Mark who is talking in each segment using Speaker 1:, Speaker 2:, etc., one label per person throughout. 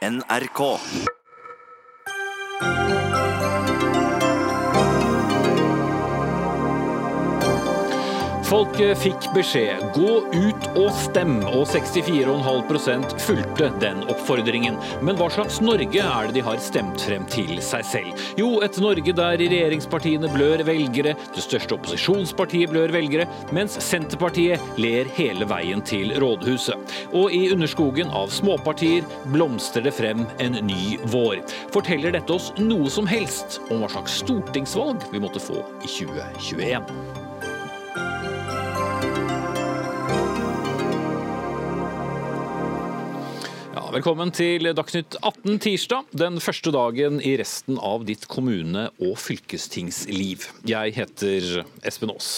Speaker 1: NRK.
Speaker 2: Folket fikk beskjed gå ut og stem, og 64,5% fulgte den oppfordringen. Men hva slags Norge er det de har stemt frem til seg selv? Jo, et Norge der regjeringspartiene blør velgere, det største opposisjonspartiet blør velgere, mens Senterpartiet ler hele veien til rådhuset. Og i underskogen av småpartier blomstrer det frem en ny vår. Forteller dette oss noe som helst om hva slags stortingsvalg vi måtte få i 2021? Velkommen til Dagsnytt 18 tirsdag, den første dagen i resten av ditt kommune- og fylkestingsliv. Jeg heter Espen Aas.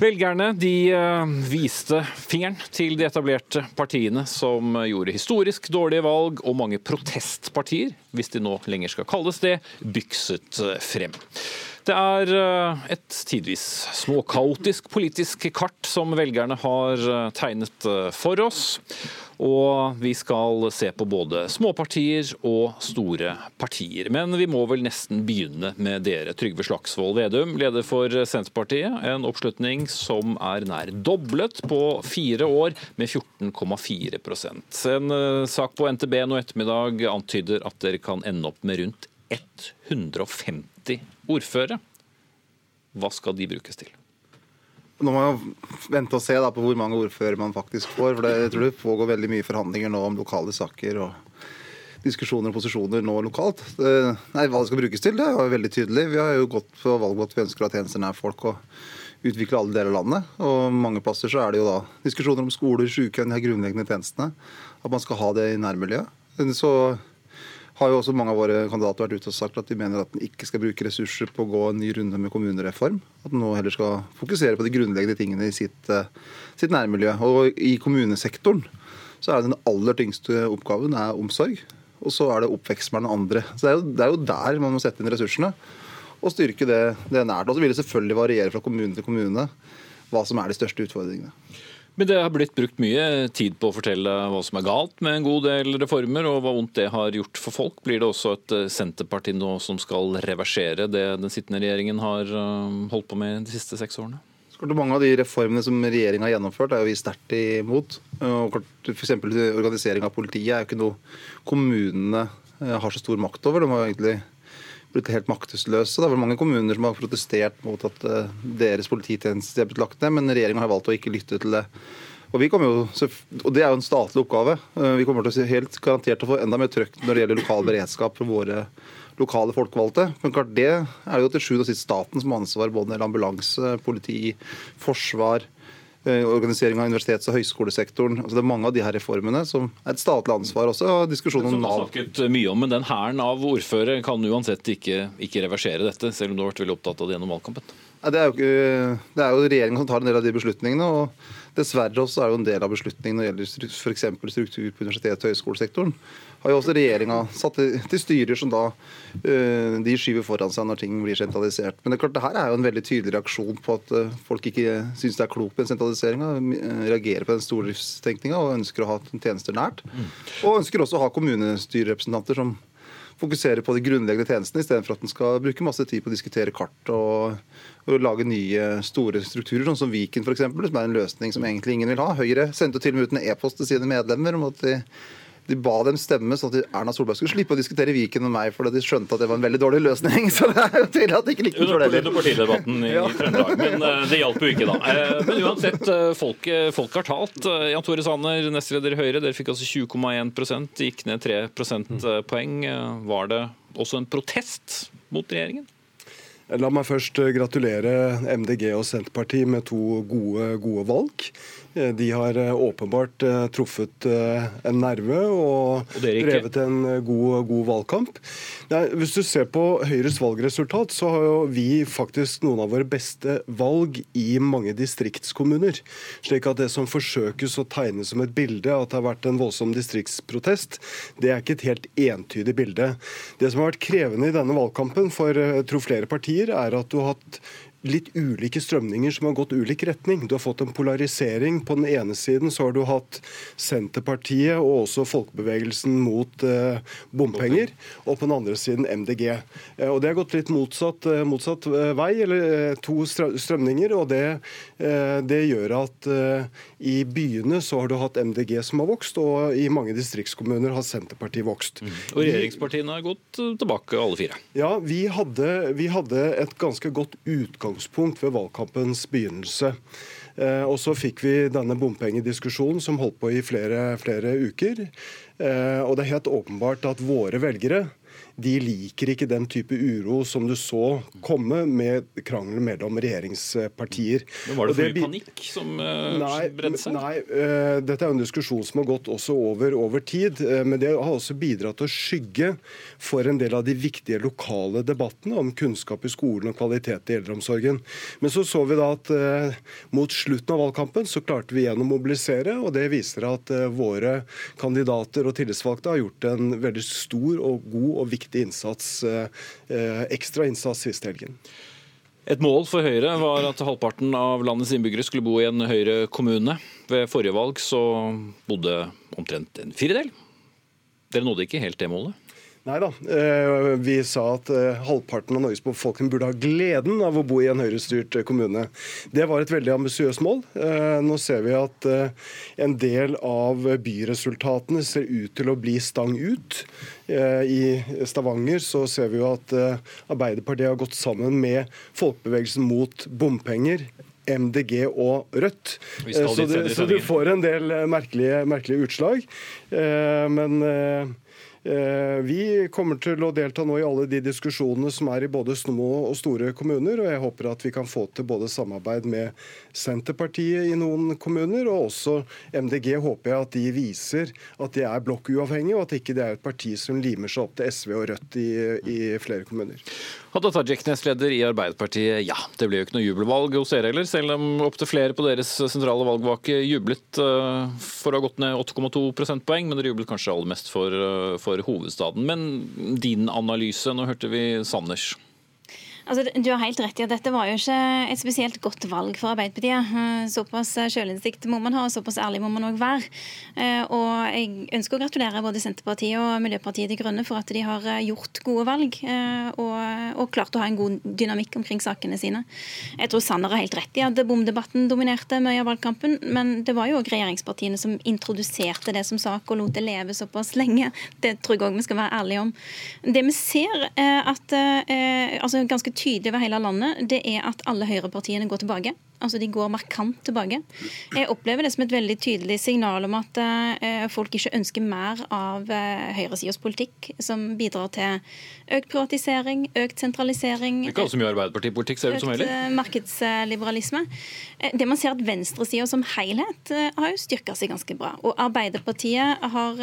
Speaker 2: Velgerne de eh, viste fingeren til de etablerte partiene som gjorde historisk dårlige valg, og mange protestpartier, hvis de nå lenger skal kalles det, bykset frem. Det er eh, et tidvis småkaotisk politisk kart som velgerne har eh, tegnet eh, for oss. Og vi skal se på både småpartier og store partier. Men vi må vel nesten begynne med dere, Trygve Slagsvold Vedum, leder for Senterpartiet. En oppslutning som er nær doblet på fire år, med 14,4 En sak på NTB nå ettermiddag antyder at dere kan ende opp med rundt 150 ordførere. Hva skal de brukes til?
Speaker 3: Nå må man vente og se på hvor mange ordførere man faktisk får. for det, Jeg tror det pågår veldig mye forhandlinger nå om lokale saker og diskusjoner og posisjoner nå lokalt. Det, nei, Hva det skal brukes til, det er veldig tydelig. Vi har jo gått på valg at vi ønsker å ha tjenester nær folk og utvikle alle deler av landet. Og mange plasser så er det jo da diskusjoner om skoler, sykehjem, de grunnleggende tjenestene. At man skal ha det i nærmiljøet. Så har jo også mange av våre kandidater vært ute og sagt at de mener at en ikke skal bruke ressurser på å gå en ny runde med kommunereform. At en nå heller skal fokusere på de grunnleggende tingene i sitt, eh, sitt nærmiljø. Og i kommunesektoren så er den aller tyngste oppgaven er omsorg. Og så er det oppvekst med den andre. Så det er, jo, det er jo der man må sette inn ressursene. Og styrke det, det nært. Og så vil det selvfølgelig variere fra kommune til kommune hva som er de største utfordringene.
Speaker 2: Men det har blitt brukt mye tid på å fortelle hva som er galt med en god del reformer, og hva vondt det har gjort for folk. Blir det også et eh, Senterparti nå som skal reversere det den sittende regjeringen har eh, holdt på med de siste seks årene?
Speaker 3: Mange av de reformene som regjeringa har gjennomført, er jo vi sterkt imot. F.eks. organisering av politiet er jo ikke noe kommunene eh, har så stor makt over. De har egentlig blitt helt maktesløse. Det er vel mange kommuner som har protestert mot at uh, deres polititjeneste er blitt lagt ned, men regjeringa har valgt å ikke lytte til det. Og, jo, og Det er jo en statlig oppgave. Uh, vi kommer til å helt garantert å få enda mer trøkk når det gjelder lokal beredskap for våre lokale folkevalgte. Men klart Det er jo til sjuende og sist staten som har ansvar både når ambulanse, politi, forsvar, Eh, organisering av universitets- og høyskolesektoren. Altså det er mange av de her reformene som er et statlig ansvar også. og Diskusjonen om Nav.
Speaker 2: snakket mye om, men Den hæren av ordførere kan uansett ikke, ikke, reversere dette, selv om du har vært veldig opptatt av det gjennom valgkampen?
Speaker 3: Det er jo, det er jo regjeringen som tar en del av de beslutningene. og Dessverre også er jo en del av beslutningen når det gjelder f.eks. struktur på universitets- og høyskolesektoren har jo også regjeringa satt til styrer som da uh, de skyver foran seg når ting blir sentralisert. Men det er klart, det her er jo en veldig tydelig reaksjon på at uh, folk ikke syns det er klokt med sentraliseringa. Uh, reagerer på den stordriftstenkninga og ønsker å ha tjenester nært. Mm. Og ønsker også å ha kommunestyrerepresentanter som fokuserer på de grunnleggende tjenestene, istedenfor at en skal bruke masse tid på å diskutere kart og, og, lage nye store strukturer, sånn som Viken f.eks., som er en løsning som egentlig ingen vil ha. Høyre sendte til og med ut en e-post til sine medlemmer om at de de ba dem stemme sånn at Erna Solberg skulle slippe å diskutere Viken med meg, fordi de skjønte at det var en veldig dårlig løsning. Så det er jo tydelig at de ikke likte
Speaker 2: det Under partidebatten i, ja. Trøndelag. Men uh, det hjalp jo ikke, da. Uh, men uansett, uh, folk, folk, har talt. Jan Tore Sanner, nestleder i Høyre, dere fikk altså 20,1% gikk ned 3 prosentpoeng. Var det også en protest mot regjeringen?
Speaker 4: La meg først gratulere MDG og Senterpartiet med to gode, gode valg. Eh, de har eh, åpenbart eh, truffet en nerve og, og drevet en god, god valgkamp. Nei, hvis du ser på Høyres valgresultat, så har jo vi faktisk noen av våre beste valg i mange distriktskommuner. Slik at det som forsøkes å tegne som et bilde, at det har vært en voldsom distriktsprotest, det er ikke et helt entydig bilde. Det som har vært krevende i denne valgkampen for tror flere partier, er at du har hatt litt ulike strømninger som har gått ulik retning. Du har fått en polarisering. På den ene siden så har du hatt Senterpartiet og også folkebevegelsen mot eh, bompenger, og på den andre siden MDG. Eh, og Det har gått litt motsatt, eh, motsatt eh, vei, eller eh, to strømninger. og det, eh, det gjør at i byene så har du hatt MDG som har vokst, og i mange distriktskommuner har Senterpartiet vokst. Mm.
Speaker 2: Og regjeringspartiene har gått tilbake, alle fire?
Speaker 4: Ja, vi hadde, vi hadde et ganske godt utgangspunkt ved valgkampens begynnelse. Eh, og så fikk vi denne bompengediskusjonen som holdt på i flere, flere uker. Eh, og det er helt åpenbart at våre velgere de liker ikke den type uro som du så komme med krangelen mellom regjeringspartier.
Speaker 2: Men Var det for mye panikk som bredte nei, bredde seg?
Speaker 4: Nei, uh, dette er en diskusjon som har gått også over, over tid. Uh, men det har også bidratt til å skygge for en del av de viktige lokale debattene om kunnskap i skolen og kvalitet i eldreomsorgen. Men så så vi da at mot slutten av valgkampen så klarte vi igjen å mobilisere, og det viser at våre kandidater og tillitsvalgte har gjort en veldig stor og god og viktig viktig innsats, eh, eh, ekstra innsats siste helgen.
Speaker 2: Et mål for Høyre var at halvparten av landets innbyggere skulle bo i en Høyre-kommune. Ved forrige valg så bodde omtrent en firedel. Dere nådde ikke helt det målet?
Speaker 4: Nei da. Eh, vi sa at eh, halvparten av Norges befolkning burde ha gleden av å bo i en høyrestyrt eh, kommune. Det var et veldig ambisiøst mål. Nå ser vi at en del av byresultatene ser ut til å bli stang ut. I Stavanger så ser vi jo at Arbeiderpartiet har gått sammen med folkebevegelsen mot bompenger. MDG og Rødt. Så du, så du får en del merkelige, merkelige utslag. Men vi kommer til å delta nå i alle de diskusjonene som er i både små og store kommuner, og jeg håper at vi kan få til både samarbeid med Senterpartiet i noen kommuner, og også MDG håper jeg at de viser at de er blokkuavhengige, og at ikke det er et parti som limer seg opp til SV og Rødt i, i flere kommuner.
Speaker 2: Hadia Tajik, nestleder i Arbeiderpartiet. Ja, det ble jo ikke noe jubelvalg hos dere heller, selv om opptil flere på deres sentrale valgvake jublet uh, for å ha gått ned 8,2 prosentpoeng, men dere jublet kanskje aller mest for, uh, for hovedstaden. Men din analyse, nå hørte vi Sanders.
Speaker 1: Altså, du har helt rett i at Dette var jo ikke et spesielt godt valg for Arbeiderpartiet. Eh, såpass sjølinnsikt må man ha, og såpass ærlig må man òg være. Eh, og Jeg ønsker å gratulere både Senterpartiet og Miljøpartiet De Grønne for at de har eh, gjort gode valg og, og klart å ha en god dynamikk omkring sakene sine. Jeg tror Sanner har helt rett i at bomdebatten dominerte mye av valgkampen, men det var jo òg regjeringspartiene som introduserte det som sak og lot det leve såpass lenge. Det tror jeg òg vi skal være ærlige om. Det vi ser, er at altså ganske tydelig over hele landet, det er at alle høyrepartiene går tilbake. Altså De går markant tilbake. Jeg opplever det som et veldig tydelig signal om at uh, folk ikke ønsker mer av høyresidens høyresidas politikk, som bidrar til økt privatisering, økt sentralisering.
Speaker 2: Ikke alle som gjør Arbeiderpartipolitikk, ser ut som heller.
Speaker 1: Økt uh, markedsliberalisme. det man ser at venstresida som helhet har jo styrka seg ganske bra. Og Arbeiderpartiet har,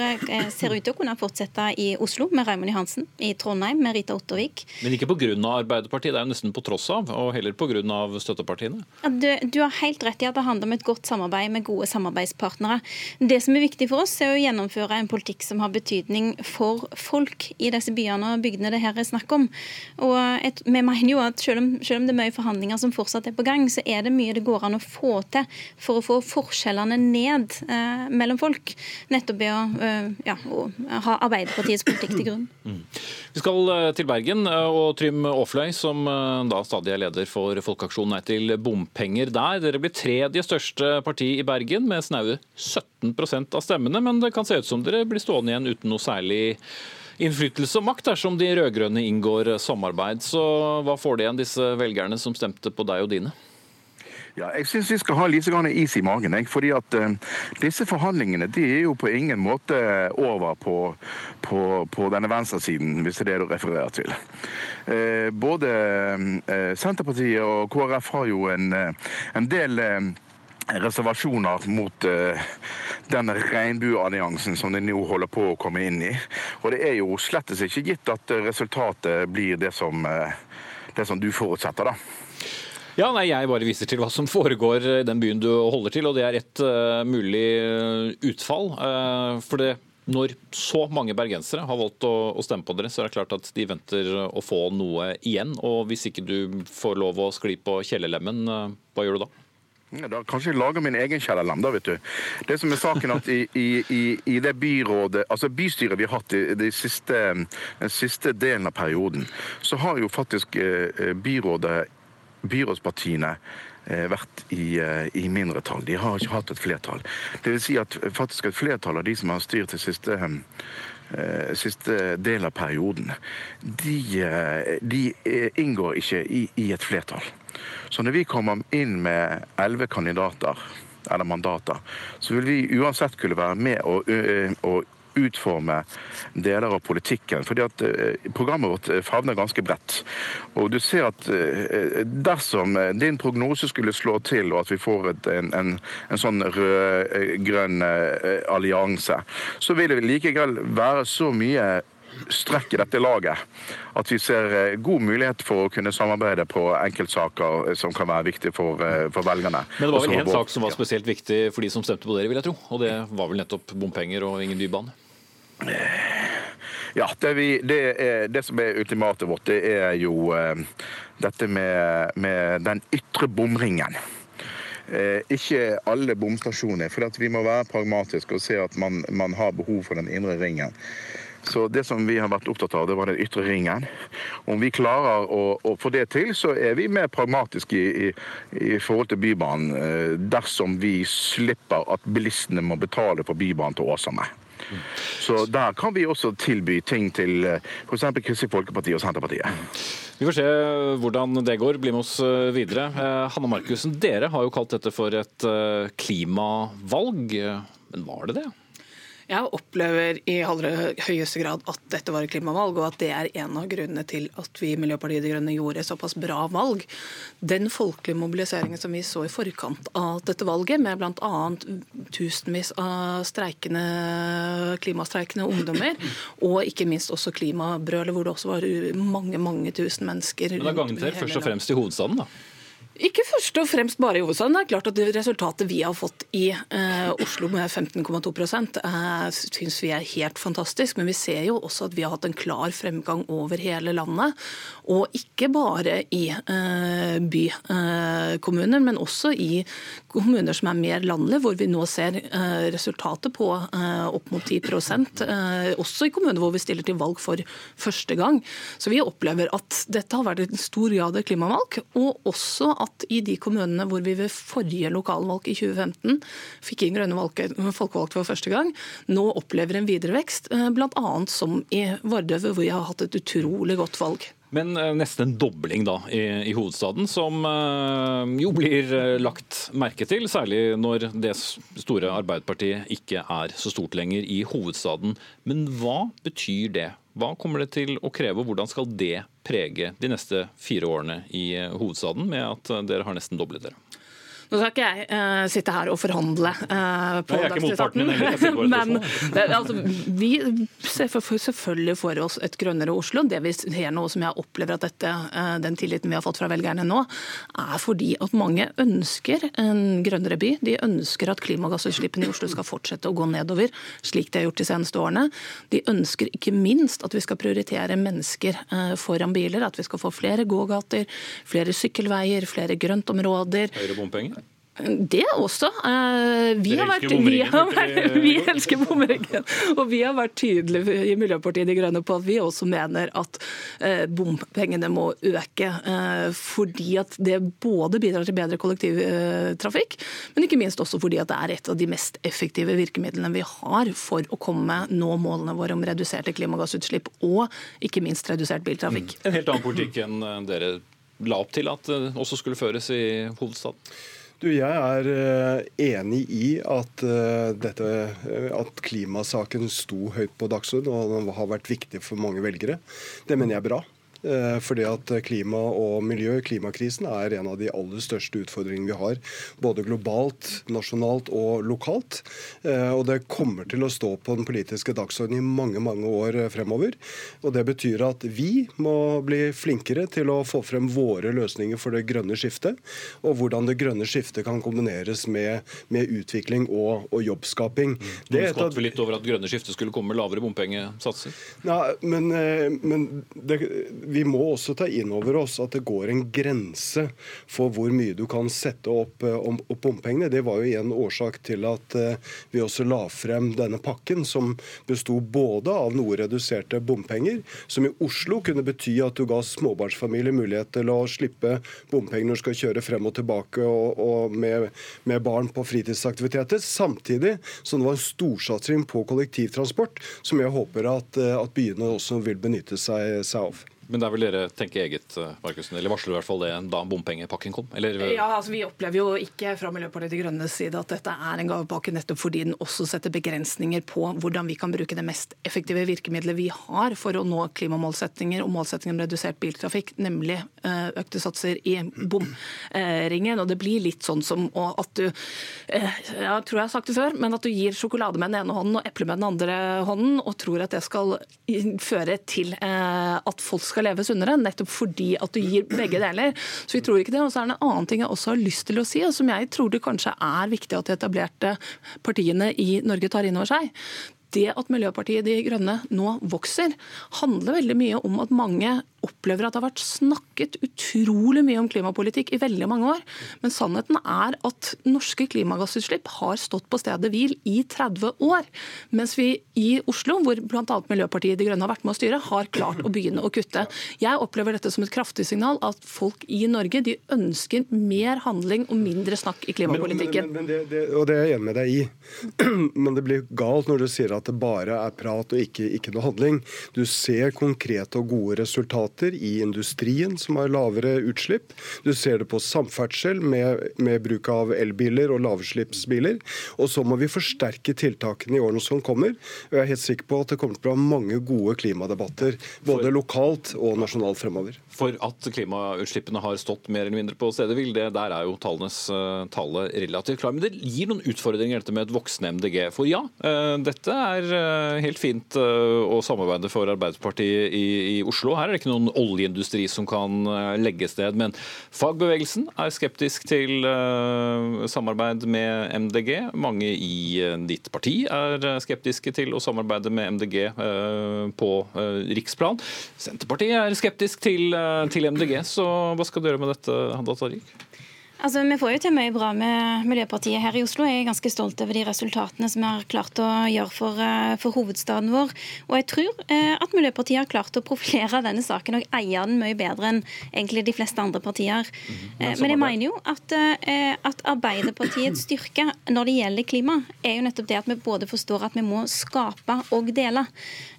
Speaker 1: ser ut til å kunne fortsette i Oslo med Raymond Johansen, i Trondheim med Rita Ottervik.
Speaker 2: Men ikke pga. Arbeiderpartiet, det er jo nesten på tross av, og heller pga. støttepartiene?
Speaker 1: Ja, du, du, har helt rett i at det handler om et godt samarbeid med gode samarbeidspartnere. Det som er viktig for oss, er å gjennomføre en politikk som har betydning for folk i disse byene og bygdene det her er snakk om. Og et, vi mener jo at selv om, selv om, det er mye forhandlinger som fortsatt er på gang, så er det mye det går an å få til for å få forskjellene ned eh, mellom folk. Nettopp ved å, eh, ja, å, ha Arbeiderpartiets politikk til grunn. Mm.
Speaker 2: Vi skal eh, til Bergen eh, og Trym Aafløy, som eh, da stadig er leder for Folkeaksjonen Nei til bompenger penger der. Dere blir tredje største parti i Bergen med snaue 17% av stemmene, men det kan se ut som dere blir stående igjen uten noe særlig innflytelse og makt dersom de rød-grønne inngår samarbeid. Så hva får de igjen, disse velgerne som stemte på deg og dine?
Speaker 5: Ja, jeg syns vi skal ha litt is i magen. Jeg, fordi at uh, Disse forhandlingene de er jo på ingen måte over på, på, på denne venstresiden, hvis det er det du refererer til. Uh, både uh, Senterpartiet og KrF har jo en, en del reservasjoner mot uh, den regnbuealliansen som de nå holder på å komme inn i. Og det er jo slettes ikke gitt at resultatet blir det som, det som du forutsetter, da.
Speaker 2: Ja, nei, Jeg bare viser til hva som foregår i den byen du holder til, og det er et uh, mulig utfall. Uh, for det Når så mange bergensere har valgt å, stemme på dere, så er det klart at de venter å få noe igjen. Og hvis ikke du får lov å skli på kjellerlemmen, hva gjør du da?
Speaker 5: Ja, da kanskje jeg lager min egen kjellerlem, da, vet du. Det som er saken at i, i, i det byrådet, altså bystyret vi har hatt i de siste, den siste delen av perioden, så har jo faktisk eh, byrådet, byrådspartiene eh, vært i, eh, i, mindretall. De har ikke hatt et flertall. Det vil si at faktisk et flertall av de som har styrt det siste siste del av perioden, de, de inngår ikke i, i et flertall. Så når vi kommer inn med elleve kandidater, eller mandater, så vil vi uansett kunne være med og, og utforme deler av politikken. fordi at Programmet vårt favner ganske bredt. Og du ser at Dersom din prognose skulle slå til, og at vi får et, en, en, en, sånn rød-grønn allianse, så vil det likevel være så mye strekk i dette laget. At vi ser eh, god mulighet for å kunne samarbeide på enkeltsaker eh, som kan være viktige for, eh, for velgerne.
Speaker 2: Men det var vel én sak som var spesielt viktig for de som stemte på dere, vil jeg tro. Og det var vel nettopp bompenger og ingen bybane?
Speaker 5: Ja, det, vi, det, er, det som er ultimatet vårt, det er jo eh, dette med, med, den ytre bomringen. Eh, ikke alle bomstasjoner. For vi må være pragmatiske og se at man, man har behov for den indre ringen. Så det som vi har vært opptatt av, det var den ytre ringen. Om vi klarer å, å få det til, så er vi mer pragmatiske i, i, i, forhold til Bybanen. Eh, dersom vi slipper at bilistene må betale for Bybanen til Åsane. Så der kan vi også tilby ting til eh, f.eks. Kristelig Folkeparti og Senterpartiet.
Speaker 2: Vi får se hvordan det går. Bli med oss eh, videre. Hanne Markussen, dere har jo kalt dette for et klimavalg. Men var det det?
Speaker 6: Jeg opplever i aller høyeste grad at dette var et klimavalg, og at det er en av grunnene til at vi i Miljøpartiet De Grønne gjorde såpass bra valg. Den folkelige mobiliseringen som vi så i forkant av dette valget, med bl.a. tusenvis av streikende, klimastreikende ungdommer, og ikke minst også klimabrølet, hvor det også var mange, mange tusen mennesker.
Speaker 2: Men da gangen dere først og fremst i hovedstaden, da?
Speaker 6: Ikke først og fremst bare i hovedstaden. Det er klart at Resultatet vi har fått i eh, Oslo med 15,2 eh, syns vi er helt fantastisk. Men vi ser jo også at vi har hatt en klar fremgang over hele landet. Og ikke bare i eh, bykommuner, men også i kommuner som er mer landlige, hvor vi nå ser eh, resultatet på eh, opp mot 10 eh, Også i kommuner hvor vi stiller til valg for første gang. Så vi opplever at dette har vært en stor grad av klimavalg. og også at i de kommunene hvor vi ved forrige lokalvalg i 2015 fikk inn grønne folkevalgte for første gang, nå opplever en videre vekst, bl.a. som i Vardø, hvor vi har hatt et utrolig godt valg.
Speaker 2: Men eh, nesten en dobling da i, i, hovedstaden, som uh, jo blir lagt merke til. Særlig når det store Arbeiderpartiet ikke er så stort lenger i hovedstaden. Men hva betyr det hva kommer det til å kreve, og hvordan skal det prege de neste fire årene i hovedstaden, med at dere har nesten doblet dere?
Speaker 6: Nå skal ikke jeg uh, sitte her og forhandle uh, på
Speaker 2: Dagsnytt 18,
Speaker 6: men det, altså, vi ser for, selvfølgelig for oss et grønnere Oslo. Det vi ser nå, som jeg opplever at dette, uh, den tilliten vi har fått fra velgerne nå, er fordi at mange ønsker en grønnere by. De ønsker at klimagassutslippene i Oslo skal fortsette å gå nedover, slik de har gjort de seneste årene. De ønsker ikke minst at vi skal prioritere mennesker foran biler, at vi skal få flere gågater, flere sykkelveier, flere grøntområder.
Speaker 2: Høyere bompenger?
Speaker 6: Det også. Eh, vi, har vært, vi, har vært, vi elsker bomringen. Og vi har vært tydelige i Miljøpartiet De Grønne på at vi også mener at eh, bompengene må øke. Eh, fordi at det både bidrar til bedre kollektivtrafikk, men ikke minst også fordi at det er et av de mest effektive virkemidlene vi har for å komme nå målene våre om reduserte klimagassutslipp og ikke minst redusert biltrafikk.
Speaker 2: Mm. En helt annen politikk enn dere la opp til at også skulle føres i hovedstaden?
Speaker 4: Du, jeg er eh, enig i at, eh, dette, eh, at klimasaken sto høyt på dagsordenen og har vært viktig for mange velgere. Det mener jeg er bra. Eh, fordi at klima og miljø, klimakrisen, er en av de aller største utfordringene vi har. Både globalt, nasjonalt og lokalt. Eh, og det kommer til å stå på den politiske dagsordenen i mange mange år fremover. Og det betyr at vi må bli flinkere til å få frem våre løsninger for det grønne skiftet. Og hvordan det grønne skiftet kan kombineres med, med utvikling og, og jobbskaping. Mm.
Speaker 2: Det skvatt vel litt over at grønne skiftet skulle komme med lavere bompengesatser?
Speaker 4: Ja, men, eh, men det, vi må også ta inn over oss at det går en grense for hvor mye du kan sette opp, om, opp bompengene. Det var jo en årsak til at eh, vi også la frem denne pakken, som besto både av noe reduserte bompenger, som i Oslo kunne bety at du ga småbarnsfamilier mulighet til å slippe bompenger når du skal kjøre frem og tilbake og, og med, med, barn på fritidsaktiviteter, samtidig som det var en storsatsing på kollektivtransport, som jeg håper at, eh, at byene også vil benytte seg, seg av.
Speaker 2: Men der vil dere tenke eget, eh, Markusen, eller varsler i hvert fall det da bompengepakken kom? Eller?
Speaker 6: Ja, altså Vi opplever jo ikke fra Miljøpartiet De Grønnes side at dette er en gavepakke nettopp fordi den også setter begrensninger på hvordan vi kan bruke det mest effektive virkemidlet vi har for å nå klimamålsettinger og målsettinger om redusert biltrafikk, nemlig eh, økte satser i bomringen. Og det blir litt sånn som at du eh, Jeg tror jeg har sagt det før, men at du gir sjokolade med den ene hånden og eple med den andre hånden, og tror at det skal føre til at folk skal skal leve sunnere, nettopp fordi at du gir begge deler. Så vi tror ikke det. Og så er det en annen ting jeg også har lyst til å si, og som jeg tror det kanskje er viktig at de etablerte partiene i Norge tar inn over seg det at Miljøpartiet De Grønne nå vokser, handler veldig mye om at mange opplever at det har vært snakket utrolig mye om klimapolitikk i veldig mange år. Men sannheten er at norske klimagassutslipp har stått på stedet hvil i 30 år. Mens vi i Oslo, hvor bl.a. Miljøpartiet De Grønne har vært med å styre, har klart å begynne å kutte. Jeg opplever dette som et kraftig signal at folk i Norge de ønsker mer handling og mindre snakk i klimapolitikken.
Speaker 4: Men, men, men det, det, og det er jeg enig med deg i. Men det blir galt når du sier at det bare er prat og ikke, ikke noe handling. Du ser konkrete og gode resultater i industrien, som har lavere utslipp. Du ser det på samferdsel med, med bruk av elbiler og lavutslippsbiler. Og så må vi forsterke tiltakene i årene som kommer. Og jeg er helt sikker på at det kommer til å være mange gode klimadebatter, både lokalt og nasjonalt fremover.
Speaker 2: For at klimautslippene har stått mer eller mindre på stedet hvil, der er jo tallenes uh, tale relativt klar. Men det gir noen utfordringer dette med et voksende MDG. For ja, uh, dette er uh, helt fint å samarbeide for Arbeiderpartiet i, i, Oslo. Her er det ikke noen oljeindustri som kan legge sted. Men fagbevegelsen er skeptisk til samarbeid med MDG. Mange i ditt parti er skeptiske til å samarbeide med MDG på riksplan. Senterpartiet er skeptisk til til MDG. Så hva skal du gjøre med dette, Hadia Tajik?
Speaker 1: Altså, Vi får jo til mye bra med Miljøpartiet her i Oslo. Jeg er ganske stolt over de resultatene som vi har klart å gjøre for, eh, for hovedstaden vår. Og jeg tror eh, at Miljøpartiet har klart å profilere denne saken og eie den mye bedre enn egentlig de fleste andre partier. Mm -hmm. Men jeg mener jo at, eh, at Arbeiderpartiets styrke når det gjelder klima, er jo nettopp det at vi både forstår at vi må skape og dele.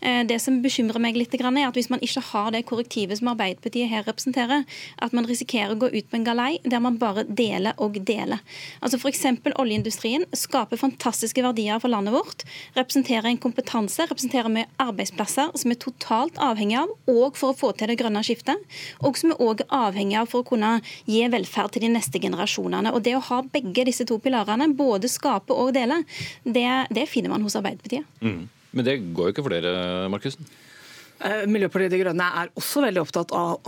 Speaker 1: Eh, det som bekymrer meg litt, er at hvis man ikke har det korrektivet som Arbeiderpartiet her representerer, at man risikerer å gå ut på en galei der man bare deler og dele. Altså F.eks. oljeindustrien skaper fantastiske verdier for landet vårt. Representerer en kompetanse, representerer med arbeidsplasser som er totalt avhengig av, og for å få til det grønne skiftet. Og som er òg avhengig av for å kunne gi velferd til de neste generasjonene. Og det å ha begge disse to pilarene, både skape og dele, det, det finner man hos Arbeiderpartiet.
Speaker 2: Mm. Men det går jo ikke for dere, Markussen?
Speaker 6: Eh, Miljøpartiet De Grønne er også veldig opptatt av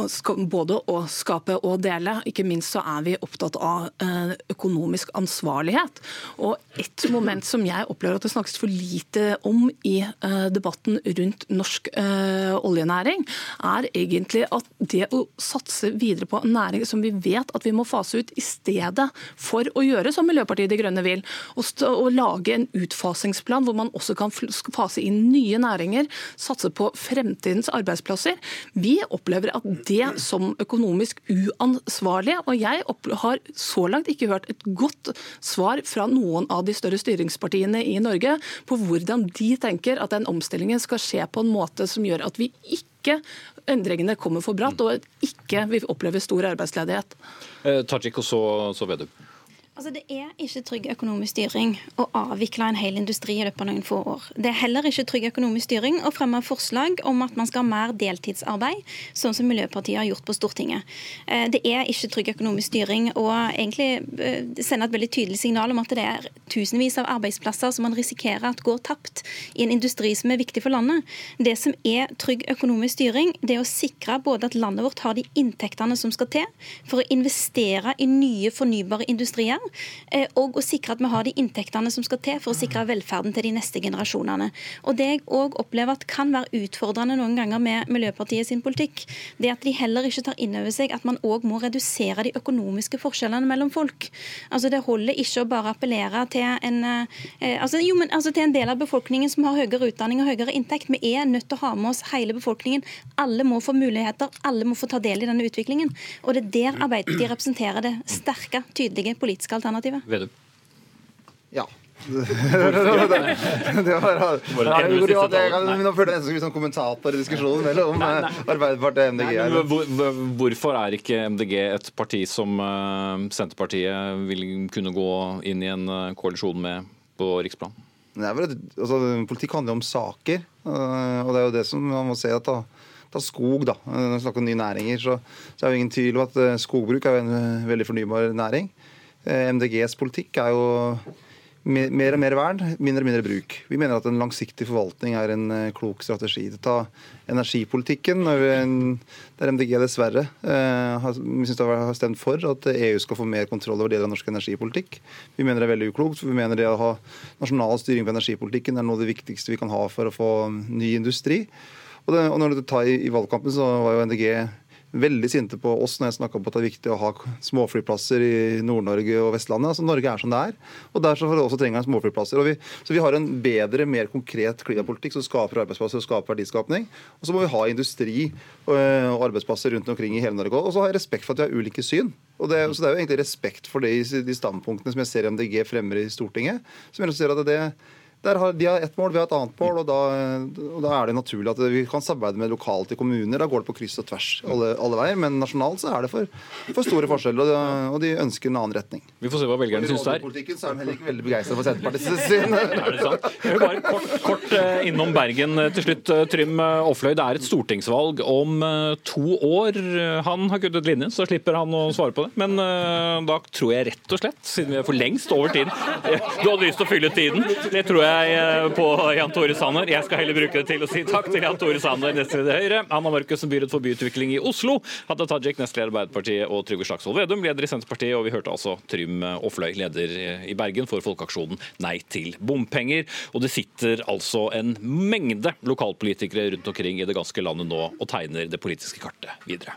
Speaker 6: både å skape og dele. Ikke minst så er vi opptatt av eh, økonomisk ansvarlighet. Og Et moment som jeg opplever at det snakkes for lite om i eh, debatten rundt norsk oljenæring, er egentlig at det å satse videre på en næring som vi vet at vi må fase ut, i stedet for å gjøre som Miljøpartiet De Grønne vil, å lage en utfasingsplan hvor man også kan fase inn nye næringer, satse på fremtiden fremtidens arbeidsplasser. Vi opplever at det som økonomisk uansvarlig, og jeg har så langt ikke hørt et godt svar fra noen av de større styringspartiene i Norge på hvordan de tenker at den omstillingen skal skje på en måte som gjør at vi ikke endringene kommer for bratt, og ikke vi opplever stor arbeidsledighet.
Speaker 2: Eh, Tajik og så, så Vedum.
Speaker 1: Altså, Det er ikke trygg økonomisk styring å avvikle en hel industri i løpet av noen få år. Det er heller ikke trygg økonomisk styring å fremme forslag om at man skal ha mer deltidsarbeid, sånn som Miljøpartiet har gjort på Stortinget. Eh, det er ikke trygg økonomisk styring å egentlig eh, sende et veldig tydelig signal om at det er tusenvis av arbeidsplasser som man risikerer at går tapt i en industri som er viktig for landet. Det som er trygg økonomisk styring, det er å sikre både at landet vårt har de inntektene som skal til for å investere i nye fornybare industrier, og å sikre at vi har de inntektene som skal til for å sikre velferden til de neste generasjonene. Og Det jeg òg opplever at kan være utfordrende noen ganger med Miljøpartiet sin politikk, det at de heller ikke tar inn over seg at man òg må redusere de økonomiske forskjellene mellom folk. Altså Det holder ikke å bare appellere til en, eh, altså, jo, men, altså, til en del av befolkningen som har høyere utdanning og høyere inntekt. Vi er nødt til å ha med oss hele befolkningen. Alle må få muligheter, alle må få ta del i denne utviklingen. Og det er der Arbeiderpartiet representerer det sterke, tydelige politiske alternativet.
Speaker 2: Vedum.
Speaker 3: Ja. det var, Nå følte jeg nesten som kommentator i diskusjonen mellom eh, Arbeiderpartiet og MDG.
Speaker 2: Nei, hvor, hvorfor er ikke MDG et parti som uh, Senterpartiet vil kunne gå inn i en uh, koalisjon med på riksplan?
Speaker 3: Nei, altså, politikk handler om saker, uh, og det er jo det som man må se. at da, ta skog, da. Når vi snakker om nye næringer, så, så er det ingen tvil om at skogbruk er en veldig fornybar næring. Eh, MDGs politikk er jo mer og mer vern, mindre og mindre bruk. Vi mener at en langsiktig forvaltning er en eh, klok strategi. Ta energipolitikken, der MDG dessverre eh, vi synes det har stemt for at EU skal få mer kontroll over deler av norsk energipolitikk. Vi mener det er veldig uklokt. for Vi mener det å ha nasjonal styring på energipolitikken er noe av det viktigste vi kan ha for å få ny industri. Og, det, og når du tar i, i valgkampen, så var jo MDG veldig sinte på oss når jeg snakka om at det er viktig å ha småflyplasser i Nord-Norge og Vestlandet. Altså Norge er som det er. og Derfor også trenger vi småflyplasser. Vi, så vi har en bedre, mer konkret klimapolitikk som skaper arbeidsplasser og skaper verdiskapning. Og så må vi ha industri og, og arbeidsplasser rundt omkring i hele Norge. Og så har jeg respekt for at vi har ulike syn. Og det, så det er jo egentlig respekt for det i de standpunktene som jeg ser MDG fremmer i Stortinget. som jeg ser at det har, de har ett mål, vi har et annet mål, og da, og da, er det naturlig at vi kan samarbeide med lokalt i kommuner. Da går det på kryss og tvers alle, alle veier. Men nasjonalt så er det for, for store forskjeller, og de, og de, ønsker en annen retning.
Speaker 2: Vi får se hva velgerne syns der.
Speaker 3: I politikken så er de heller ikke veldig begeistra for Senterpartiet sin.
Speaker 2: er det sant? Jeg vil bare kort, kort eh, innom Bergen eh, til slutt. Eh, Trym Offløy, det er et stortingsvalg om to år. Han har kuttet linjen, så slipper han å svare på det. Men da tror jeg rett og slett, siden vi er for lengst over tiden Du hadde lyst til å fylle tiden. Det tror jeg jeg eh, på Jan Tore Sanner. Jeg skal heller bruke det til å si takk til Jan Tore Sanner, nestleder Høyre, Anna Markussen, byråd for byutvikling i Oslo, Hadia Tajik, nestleder Arbeiderpartiet, og Trygve Slagsvold Vedum, leder i Senterpartiet. Og vi hørte altså Trym Aafløy, leder i Bergen for folkeaksjonen Nei til bompenger. Og det sitter altså en mengde lokalpolitikere rundt omkring i det ganske landet nå og tegner det politiske kartet videre.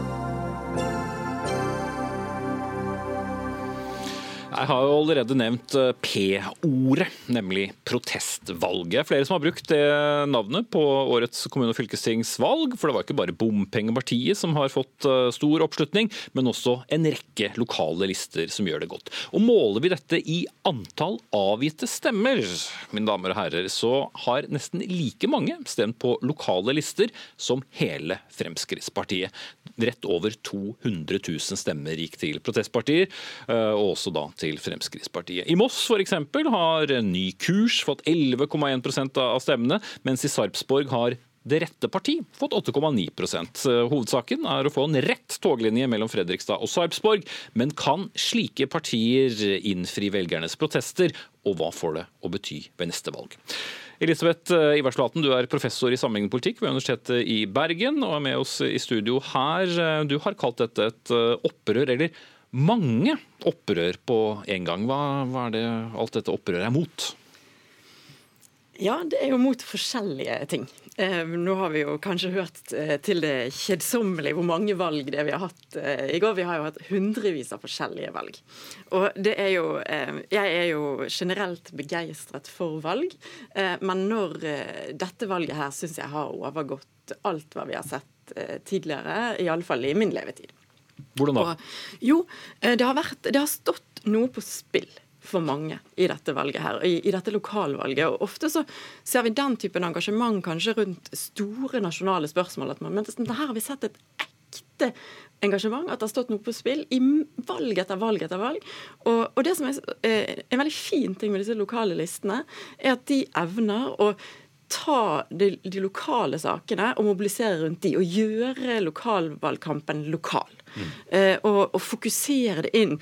Speaker 2: Jeg har jo allerede nevnt eh, P-ordet, nemlig protestvalget. Flere som har brukt det navnet på årets kommune- og fylkestingsvalg. For det var ikke bare Bompengepartiet som har fått eh, stor oppslutning, men også en rekke lokale lister som gjør det godt. Og Måler vi dette i antall avgitte stemmer, mine damer og herrer, så har nesten like mange stemt på lokale lister som hele Fremskrittspartiet. Rett over 200 000 stemmer gikk til protestpartier, eh, og også da til Fremskrittspartiet. I Moss f.eks. har Ny Kurs fått 11,1% av stemmene, mens i Sarpsborg har det rette parti fått 8,9% Hovedsaken er å få en rett toglinje mellom Fredrikstad og Sarpsborg, men kan slike partier innfri velgernes protester, og hva får det å bety ved neste valg? Elisabeth eh, Iverslaten, du er professor i sammenhengende politikk ved Universitetet i Bergen og er med oss i studio her. Du har kalt dette et eh, opprør, eller mange opprør på en gang. Hva, hva er det alt dette opprøret er mot?
Speaker 7: Ja, det er jo mot forskjellige ting. Eh, nå har vi jo kanskje hørt eh, til det kjedsommelige hvor mange valg det vi har hatt eh, i går. Vi har jo hatt hundrevis av forskjellige valg. Og det er jo eh, Jeg er jo generelt begeistret for valg, eh, men når eh, dette valget her syns jeg har overgått alt hva vi har sett tidligere, i alle fall i min levetid.
Speaker 2: Hvordan da?
Speaker 7: Og, jo, eh, det har, vært, det har stått noe på spill. for mange i dette valget her, i, i dette lokalvalget. Og Ofte så ser vi den typen engasjement kanskje rundt store nasjonale spørsmål. At man, men det, her har vi sett et ekte engasjement, at det har stått noe på spill i valg etter valg etter valg. Og, og det som er eh, en veldig fin ting med disse lokale listene, er at de evner å ta de, de, lokale sakene og mobilisere rundt de, og gjøre lokalvalgkampen lokal. Mm. Eh, og, og, fokusere det inn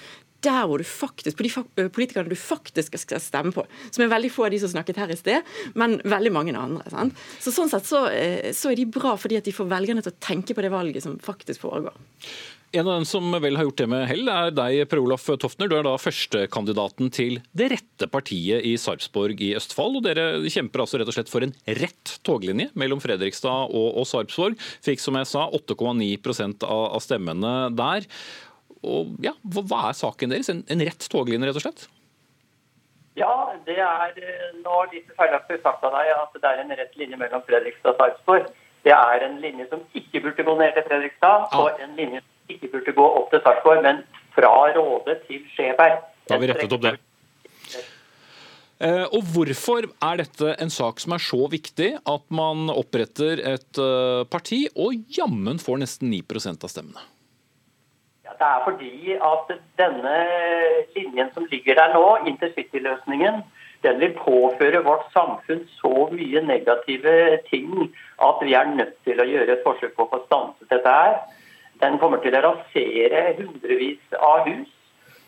Speaker 7: der hvor du faktisk, på de eh, politikerne du faktisk skal stemme på. Som er veldig få av de som snakket her i sted, men veldig mange andre. Sant? Så Sånn sett så, eh, så, er de bra fordi at de får velgerne til å tenke på det valget som faktisk foregår.
Speaker 2: En av dem som vel har gjort det med hell, er deg, Per Olaf Toftner. Du er da førstekandidaten til det rette partiet i Sarpsborg i Østfold. og Dere kjemper altså rett og slett for en rett toglinje mellom Fredrikstad og, og Sarpsborg. Fikk som jeg sa 8,9 av, av stemmene der. Og ja, Hva er saken deres? En, en rett toglinje, rett og slett?
Speaker 8: Ja, det er eh, nå litt feilaktig sagt av deg at det er en rett linje mellom Fredrikstad og Sarpsborg. Det er en linje som ikke burde gå ned til Fredrikstad, ah. og en linje som ikke burde gå opp til Sarpsborg, men fra Råde til Skjeberg.
Speaker 2: Da har vi rettet opp det. Eh, og Hvorfor er dette en sak som er så viktig at man oppretter et eh, parti, og jammen får nesten 9% av stemmene?
Speaker 8: Det er fordi at denne linjen som ligger der nå, intercity-løsningen, den vil påføre vårt samfunn så mye negative ting at vi er nødt til å gjøre et forsøk på å få stanset dette her. Den kommer til å rasere hundrevis av hus.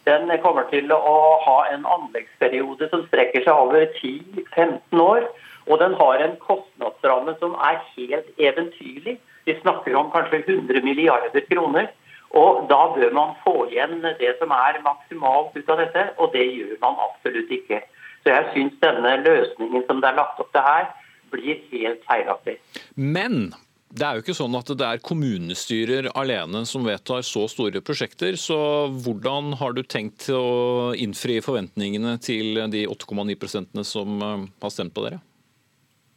Speaker 8: Den kommer til å ha en anleggsperiode som strekker seg over 10-15 år. Og den har en kostnadsramme som er helt eventyrlig. Vi snakker om kanskje 100 milliarder kroner. Og Da bør man få igjen det som er maksimalt ut av dette, og det gjør man absolutt ikke. Så jeg syns denne løsningen som det er lagt opp til her, blir helt feilaktig.
Speaker 2: Men det er jo ikke sånn at det er kommunestyrer alene som vedtar så store prosjekter. Så hvordan har du tenkt å innfri forventningene til de 8,9% som eh, har stemt på dere?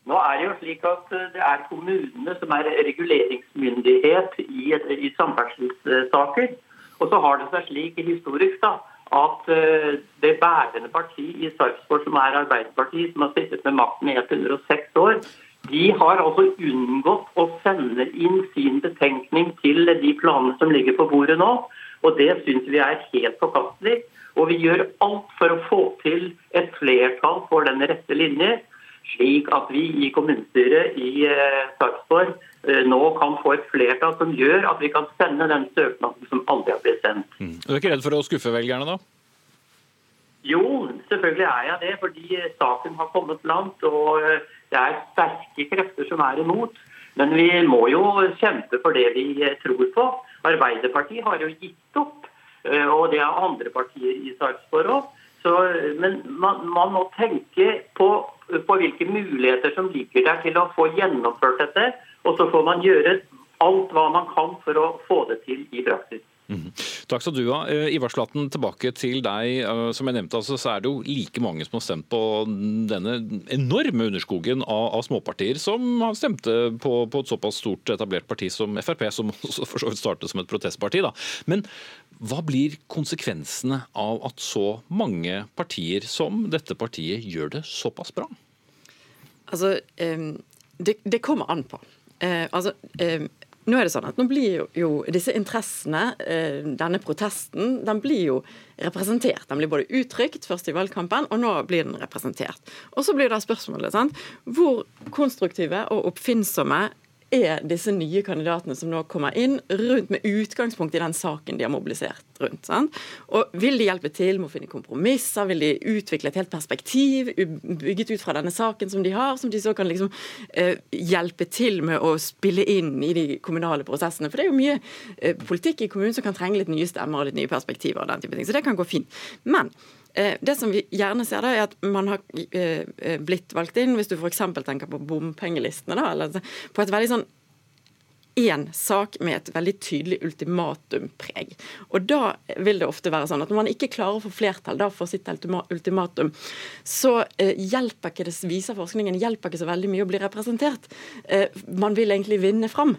Speaker 8: Nå er det jo slik at eh, det er kommunene som er reguleringsmyndighet i, i samferdselssaker. Og så har det seg slik historisk da, at eh, det bærende parti i Sarpsborg, som er Arbeiderpartiet, som har sittet med makten i 106 år, de har altså unngått å sende inn sin betenkning til de planene som ligger på bordet nå. Og det syns vi er helt forkastelig. Og vi gjør alt for å få til et flertall for den rette linje slik at vi i kommunestyret i eh, Sarpsborg eh, nå kan få et flertall som gjør at vi kan sende den søknaden som aldri har blitt sendt.
Speaker 2: Mm. Du er ikke redd for å skuffe velgerne da?
Speaker 8: Jo, selvfølgelig er jeg det, fordi saken har kommet langt. Og eh, det er sterke krefter som er imot. Men vi må jo kjempe for det vi tror på. Arbeiderpartiet har jo gitt opp, og det er andre partier i Sarpsborg òg. Men man, man, må tenke på på hvilke muligheter som ligger der til å få gjennomført dette. Og så får man gjøre alt hva man kan for å få det til i praksis.
Speaker 2: Mm. Takk skal du ha. Eh, Ivar Slatten, tilbake til deg. Eh, som jeg nevnte, altså, så er det jo like mange som har stemt på denne enorme underskogen av, småpartier som har stemt på, et såpass stort etablert parti som Frp, som for så vidt startet som et protestparti. Da. Men hva blir konsekvensene av at så mange partier som dette partiet gjør det såpass bra?
Speaker 7: Altså, det, det kommer an på. Eh, altså, nå er det sånn at nå blir jo, disse interessene, eh, denne protesten, den blir jo representert. Den blir både uttrykt først i valgkampen, og nå blir den representert. Og så blir det spørsmålet sant? hvor konstruktive og oppfinnsomme er disse nye kandidatene som nå kommer inn, rundt med utgangspunkt i den saken de har mobilisert rundt. Sant? Og Vil de hjelpe til med å finne kompromisser? Vil de utvikle et helt perspektiv bygget ut fra denne saken som de har, som de så kan liksom eh, hjelpe til med å spille inn i de kommunale prosessene? For det er jo mye eh, politikk i kommunen som kan trenge litt nye stemmer og litt nye perspektiver. og den type ting, Så det kan gå fint. Men det som vi gjerne ser, da, er at man har eh, eh, blitt valgt inn, hvis du f.eks. tenker på bompengelistene, da, eller på et veldig sånn én sak med et veldig tydelig ultimatumpreg. Og da vil det ofte være sånn at når man ikke klarer å få flertall da for sitt ultimatum, så eh, hjelper ikke det, viser forskningen, hjelper ikke så veldig mye å bli representert. Eh, man vil egentlig vinne fram.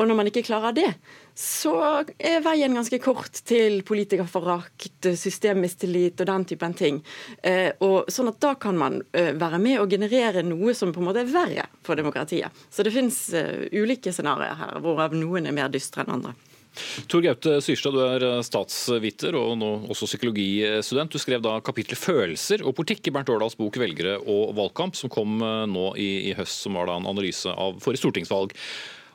Speaker 7: Og når man ikke klarer det, så er veien ganske kort til politikerforakt, systemmistillit og den typen ting. Eh, og sånn at Da kan man eh, være med og generere noe som på en måte er verre for demokratiet. Så det finnes eh, ulike scenarioer her, hvorav noen er mer dystre enn andre.
Speaker 2: Tor Gaute Syrstad, du er statsviter og nå også psykologistudent. Du skrev da kapitlet 'Følelser og politikk' i Bernt Årdals bok 'Velgere og valgkamp', som kom nå i, i høst, som var da en analyse av forrige stortingsvalg.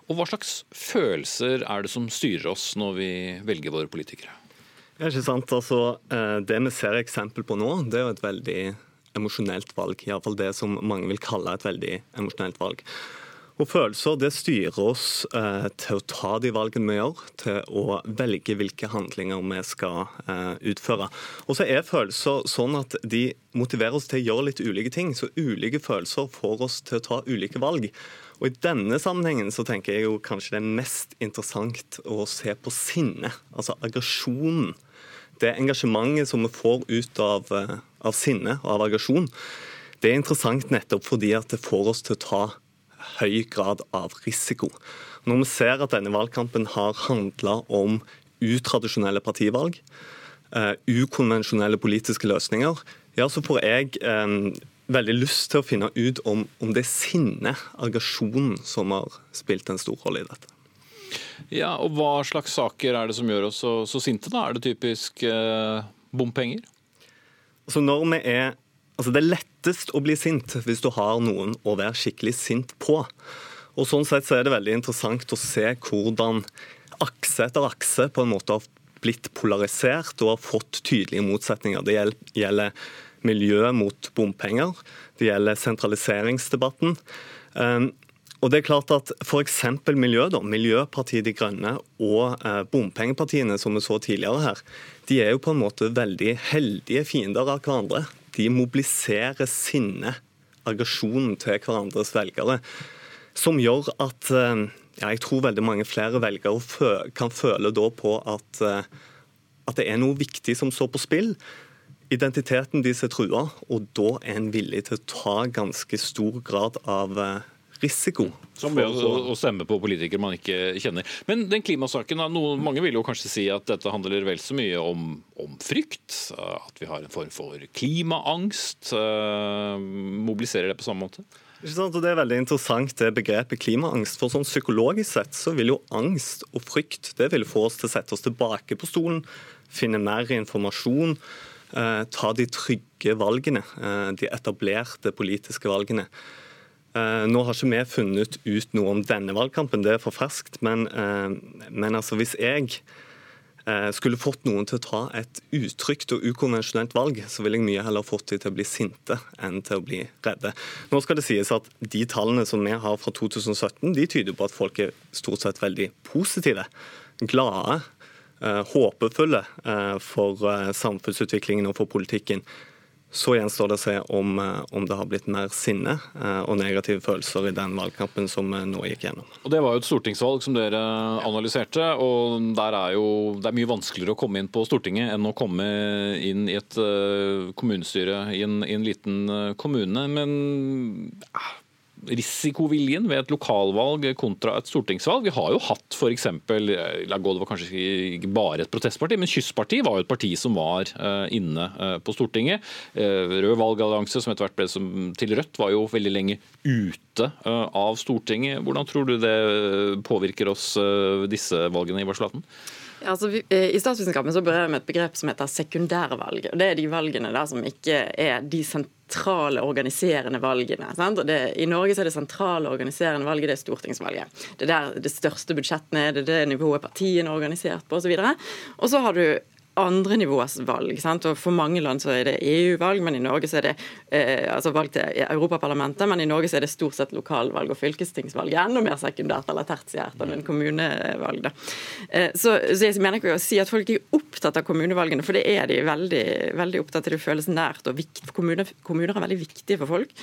Speaker 2: Og Hva slags følelser er det som styrer oss når vi velger våre politikere?
Speaker 9: Det er ikke sant? Altså, eh, det vi ser eksempel på nå, det er jo et veldig emosjonelt valg. Iallfall det som mange vil kalle et veldig emosjonelt valg. Og Følelser det styrer oss eh, til å ta de valgene vi gjør, til å velge hvilke handlinger vi skal eh, utføre. Og så er følelser sånn at de motiverer oss til å gjøre litt ulike ting. Så ulike følelser får oss til å ta ulike valg. Og I denne sammenhengen så tenker jeg jo kanskje det er mest interessant å se på sinne, altså aggresjonen. Det engasjementet som vi får ut av, eh, av sinne og av aggresjon, det er interessant nettopp fordi at det får oss til å ta høy grad av risiko. Når vi ser at denne valgkampen har handla om utradisjonelle partivalg, uh, ukonvensjonelle politiske løsninger, ja, så får jeg um, veldig lyst til å finne ut om, om det er sinne, aggresjonen, som har spilt en stor rolle i dette.
Speaker 2: Ja, og Hva slags saker er det som gjør oss så, så sinte? da? Er det typisk eh, bompenger?
Speaker 9: Altså når vi er, altså Det er lettest å bli sint hvis du har noen å være skikkelig sint på. Og Sånn sett så er det veldig interessant å se hvordan akse etter akse på en måte har blitt polarisert og har fått tydelige motsetninger. Det gjelder miljø mot bompenger. Det gjelder sentraliseringsdebatten. Ehm, og det er klart at F.eks. miljø, da, Miljøpartiet De Grønne og eh, bompengepartiene som vi så tidligere her, de er jo på en måte veldig heldige fiender av hverandre. De mobiliserer sinne, aggresjonen til hverandres velgere, som gjør at eh, ja, jeg tror veldig mange flere velgere kan føle da på at, eh, at det er noe viktig som står på spill. Identiteten deres er trua, og da er en villig til å ta ganske stor grad av eh, risiko.
Speaker 2: Som ved å, stemme på politikere man ikke kjenner. Men den klimasaken, noen, mange vil jo kanskje si at dette handler vel så mye om, om frykt? At vi har en form for klimaangst? Uh, mobiliserer det på samme måte?
Speaker 9: Det er veldig interessant det begrepet klimaangst. for sånn Psykologisk sett så vil jo angst og frykt det vil få oss til å sette oss tilbake på stolen, finne mer informasjon Eh, ta de trygge valgene, eh, de etablerte politiske valgene. Eh, nå har ikke vi funnet ut noe om denne valgkampen, det er for ferskt. Men, men altså hvis jeg skulle fått noen til å ta et utrygt og ukonvensjonelt valg, så ville jeg mye heller fått dem til å bli sinte enn til å bli redde. Nå skal det sies at De tallene som vi har fra 2017, de tyder på at folk er stort sett veldig positive, glade Eh, håpefulle eh, for eh, samfunnsutviklingen og for politikken. Så gjenstår det å se om, om, det har blitt mer sinne og negative følelser i den valgkampen som nå gikk gjennom.
Speaker 2: Og Det var jo et stortingsvalg som dere analyserte. og der er jo, Det er mye vanskeligere å komme inn på Stortinget enn å komme inn i et kommunestyre i en, i en liten kommune. Men risikoviljen ved et lokalvalg kontra et stortingsvalg. Vi har jo hatt f.eks. Eh, Lagod var kanskje ikke bare et protestparti, men Kystpartiet var jo et parti som var eh, inne eh, på Stortinget. Rød valgallianse, som etter hvert ble til Rødt, var jo veldig lenge ute av Stortinget. Hvordan tror du det påvirker oss, disse valgene i
Speaker 7: Varslaten? Altså, I statsvitenskapen så berører vi et begrep som heter sekundærvalg. Det er de valgene der som ikke er de sentrale organiserende valgene. Det, I Norge er det sentrale organiserende valget det er stortingsvalget. Det er der det største budsjettene er, det er det nivået partiene er organisert på osv. Og så har du andre nivås valg. Sant? Og For mange land så er det EU-valg, men i Norge så er det eh, altså valg til Europaparlamentet. Men i Norge så er det stort sett lokalvalg og fylkestingsvalg. Enda mer sekundært eller tertiært enn en kommunevalg. Da. Eh, så, så, jeg mener ikke å si at folk er opptatt av kommunevalgene, for det er de veldig, veldig opptatt av. Det føles nært og viktig. Kommuner, kommuner er veldig viktige for folk.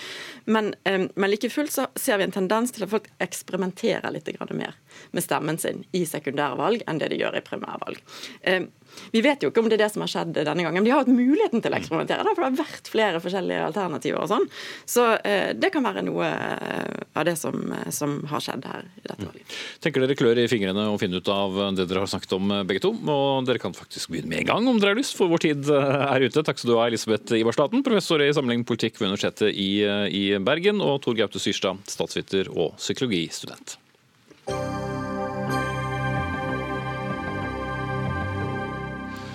Speaker 7: Men, eh, men like fullt så ser vi en tendens til at folk eksperimenterer litt mer med stemmen sin i sekundærvalg enn det de gjør i primærvalg. Eh, Vi vet jo ikke om det er det som har skjedd denne gangen. Men de har hatt muligheten til å eksperimentere, for det har vært flere forskjellige alternativer. og sånn. Så eh, det kan være noe eh, av det som, som har skjedd her i dette valget.
Speaker 2: Tenker dere klør i fingrene og finner ut av det dere har snakket om begge to? Og dere kan faktisk begynne med en gang om dere har lyst, for vår tid er ute. Takk skal du ha, Elisabeth Ivarstaten, professor i samling politikk ved Universitetet i, i Bergen, og Tor Gaute Syrstad, statsviter og psykologistudent.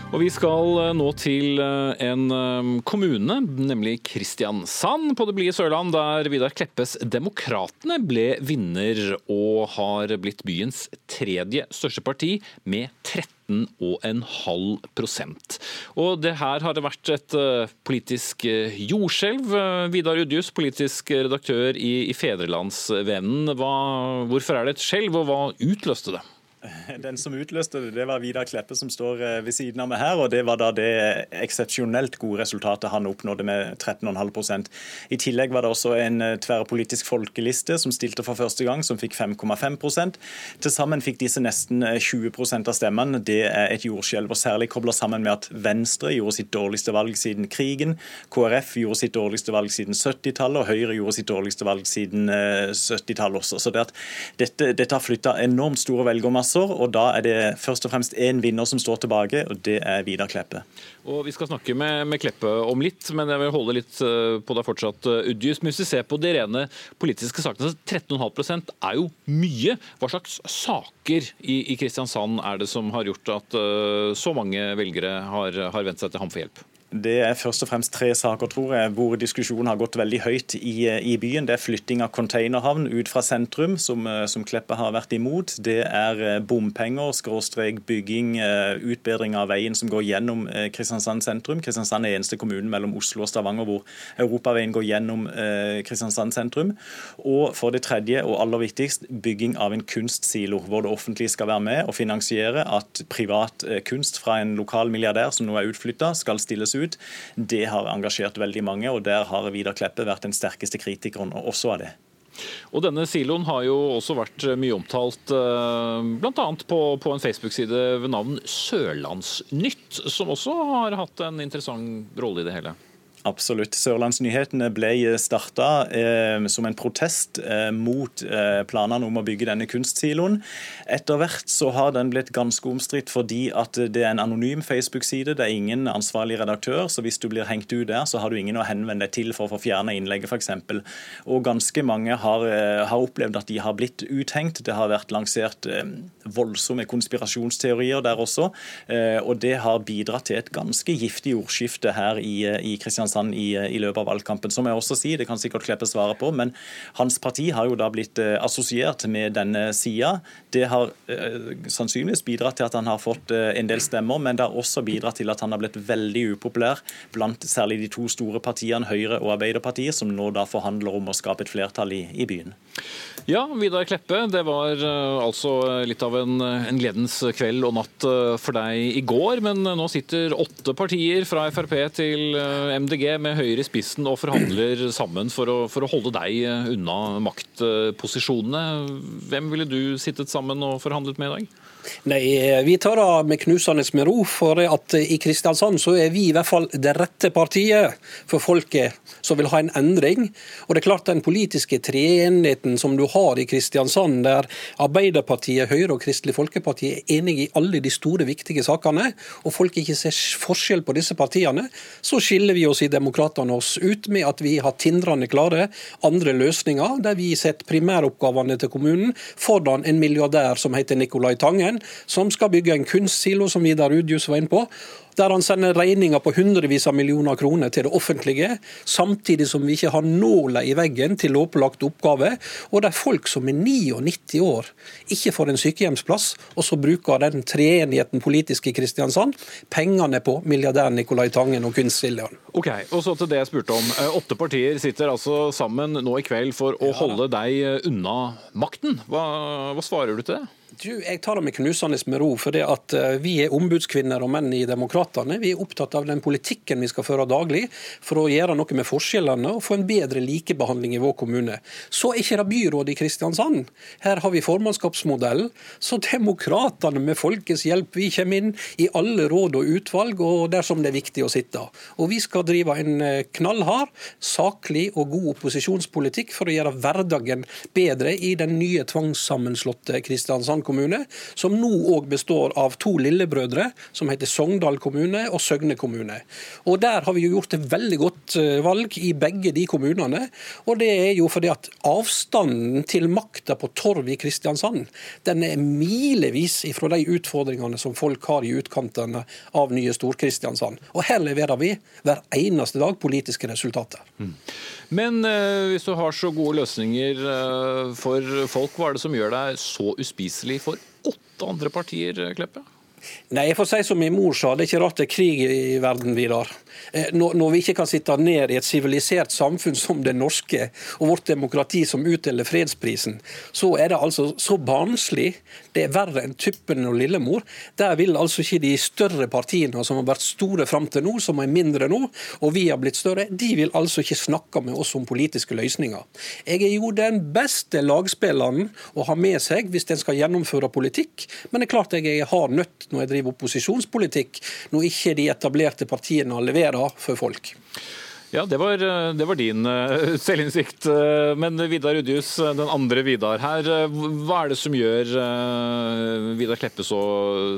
Speaker 2: Og Vi skal eh, nå til eh, en eh, kommune, nemlig Kristiansand på det blide Sørland, der Vidar Kleppes Demokratene ble vinner og har blitt byens tredje største parti med 13,5% Og Det her har det vært et politisk jordskjelv. Vidar Udjus, politisk redaktør i, i Fedrelandsvennen. Hvorfor er det et skjelv, og hva utløste det?
Speaker 10: Den som utløste det, det var Vidar Kleppe som står eh, ved siden av meg her. og Det var da det eksepsjonelt gode resultatet han oppnådde med 13,5% I tillegg var det også en eh, tverrpolitisk folkeliste som stilte for første gang, som fikk 5,5 Til sammen fikk disse nesten 20 eh, av stemmene. Det er et jordskjelv. og Særlig kobla sammen med at Venstre gjorde sitt dårligste valg siden krigen. KrF gjorde sitt dårligste valg siden 70-tallet, og Høyre gjorde sitt dårligste valg siden 70-tallet også. Så det at dette, dette har flytta enormt store velgermasser plasser. og Da er det først og fremst én vinner som står tilbake, og det er Vidar Kleppe.
Speaker 2: Og Vi skal snakke med, med Kleppe om litt, men jeg vil holde litt eh, på deg fortsatt, eh, Udjus. Men hvis vi ser på de rene politiske sakene, så 13,5 er jo mye. Hva slags saker i, i, Kristiansand er det som har gjort at uh, så mange velgere har, har vendt seg til ham for hjelp?
Speaker 10: Det er først og fremst tre saker tror jeg, hvor diskusjonen har gått veldig høyt i, i byen. Det er flytting av containerhavn ut fra sentrum, som, eh, som Kleppe har vært imot. Det er eh, bompenger, skråstrek bygging, eh, utbedring av veien som går gjennom Kristiansand sentrum. Kristiansand er eneste kommunen mellom Oslo og Stavanger hvor europaveien går gjennom Kristiansand sentrum. Og for det tredje, og aller viktigst, bygging av en kunstsilo, hvor det offentlige skal være med og finansiere at privat kunst fra en lokal milliardær som nå er utflytta, skal stilles ut, det har engasjert veldig mange. og Der har Vidar Kleppe vært den sterkeste kritikeren også av det.
Speaker 2: Og Denne siloen har jo også vært mye omtalt eh, bl.a. På, på en Facebook-side ved navn Sørlandsnytt, som også har hatt en interessant rolle i det hele.
Speaker 10: Absolutt. Sørlandsnyhetene ble starta eh, som en protest eh, mot eh, planene om å bygge denne kunstsiloen. Etter hvert så har den blitt ganske omstridt fordi at det er en anonym Facebook-side. Det er ingen ansvarlig redaktør, så hvis du blir hengt ut der, så har du ingen å henvende deg til for å få fjerna innlegget, f.eks. Og ganske mange har, eh, har, opplevd at de har blitt uthengt. Det har vært lansert eh, voldsomme konspirasjonsteorier der også, eh, og det har bidratt til et ganske giftig ordskifte her i, i Kristiansand Kristiansand i, eh, i, løpet av valgkampen. Som jeg også sier, det kan sikkert Kleppe svare på, men hans parti har jo da blitt eh, assosiert med denne sida. Det har eh, sannsynligvis bidratt til at han har fått eh, en del stemmer, men det har også bidratt til at han har blitt veldig upopulær blant særlig de to store partiene, Høyre og Arbeiderpartiet, som nå da forhandler om å skape et flertall i, i byen.
Speaker 2: Ja, Vidar Kleppe, det var uh, altså litt av en, en, gledens kveld og natt uh, for deg i går. Men nå sitter åtte partier fra Frp til MDG med Høyre i spissen og forhandler sammen for å, for å holde deg unna maktposisjonene. Hvem ville du sittet sammen og forhandlet med i dag?
Speaker 11: Nei, Vi tar det med knusende med ro. For at i Kristiansand så er vi i hvert fall det rette partiet for folket som vil ha en endring. Og det er klart Den politiske treenigheten som du har i Kristiansand, der Arbeiderpartiet, Høyre og Kristelig Folkeparti er enige i alle de store, viktige sakene, og folk ikke ser forskjell på disse partiene, så skiller vi oss i Demokratene oss ut med at vi har tindrende klare andre løsninger, der vi setter primæroppgavene til kommunen foran en milliardær som heter Nicolai Tangen som skal bygge en kunstsilo, som Vidar Udjus var inne på der han sender regninger på hundrevis av millioner kroner til det offentlige, samtidig som vi ikke har nåla i veggen til lovpålagte oppgave, og der folk som er 99 år ikke får en sykehjemsplass, og så bruker den treenigheten politisk i Kristiansand pengene på milliardæren Nicolai Tangen og kunstsiljaen.
Speaker 2: Ok, og så til det jeg spurte om. Eh, åtte partier sitter altså sammen nå i kveld for å holde deg unna makten. Hva, hva svarer du til det?
Speaker 11: Du, jeg tar det med knusende med ro. for det at eh, Vi er ombudskvinner og menn i Demokratene. Vi er opptatt av den politikken vi skal føre daglig for å gjøre noe med forskjellene og få en bedre likebehandling i vår kommune. Så er ikke det byrådet i Kristiansand. Her har vi formannskapsmodellen. Så Demokratene med folkets hjelp, vi kommer inn i alle råd og utvalg og dersom det er viktig å sitte. Og vi skal drive en eh, knallhard, saklig og god opposisjonspolitikk for å gjøre hverdagen bedre i den nye tvangssammenslåtte Kristiansand kommune, som nå òg består av to lillebrødre, som heter Sogndal kommune og Søgne kommune. Og Der har vi jo gjort et veldig godt eh, valg i begge de kommunene. Og det er jo fordi at avstanden til makta på Torv i Kristiansand, den er milevis ifra de utfordringene som folk har i utkantene av nye Stor-Kristiansand. Og her leverer vi hver eneste dag politiske resultater. Mm.
Speaker 2: Men eh, hvis du har så gode løsninger eh, for folk, hva er det som gjør deg så uspiselig for åtte andre partier, Kleppe?
Speaker 11: Nei, jeg får si som min mor sa, det er ikke rart det er krig i verden, Vidar. Eh, når vi ikke kan sitte ned i et sivilisert samfunn som det norske, og vårt demokrati som utdeler fredsprisen, så er det altså så barnslig. Det er verre enn Tuppen og Lillemor. Der vil altså ikke de større partiene som har vært store fram til nå, som er mindre nå, og vi har blitt større, de vil altså ikke snakke med oss om politiske løsninger. Jeg er jo den beste lagspilleren å ha med seg hvis en skal gjennomføre politikk, men det er klart jeg har nødt når jeg driver opposisjonspolitikk, når ikke de etablerte partiene leverer for folk.
Speaker 2: Ja, det var, det var, din uh, selvinnsikt. Uh, men Vidar Udjus, den andre Vidar her. Hva er det som gjør Vidar Kleppe så,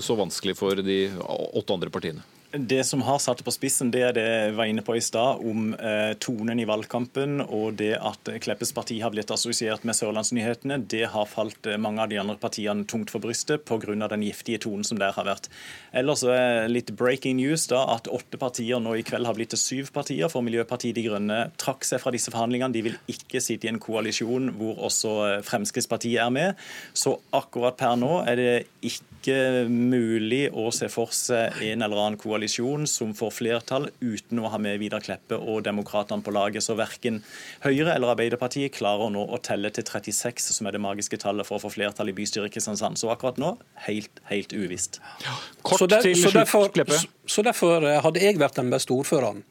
Speaker 2: så vanskelig for de åtte andre partiene?
Speaker 10: Det som har satt det på spissen, det er det jeg var inne på i stad, om eh, tonen i valgkampen og det at Kleppes parti har blitt assosiert med Sørlandsnyhetene. Det har falt eh, mange av de andre partiene tungt for brystet pga. den giftige tonen som der har vært. Ellers er litt breaking news da, at åtte partier nå i kveld har blitt til syv partier, for Miljøpartiet De Grønne trakk seg fra disse forhandlingene. De vil ikke sitte i en koalisjon hvor også eh, Fremskrittspartiet er med. Så akkurat per nå er det ikke mulig å se for seg en eller annen koalisjon som får flertall uten å ha med Vidar Kleppe og Demokratene på laget. Så verken Høyre eller Arbeiderpartiet klarer nå å telle til 36, som er det magiske tallet for å få flertall i bystyret i Kristiansand. Så akkurat nå helt, helt uvisst.
Speaker 11: Ja, kort så, der, til så, derfor, så, så derfor hadde jeg vært den beste ordføreren.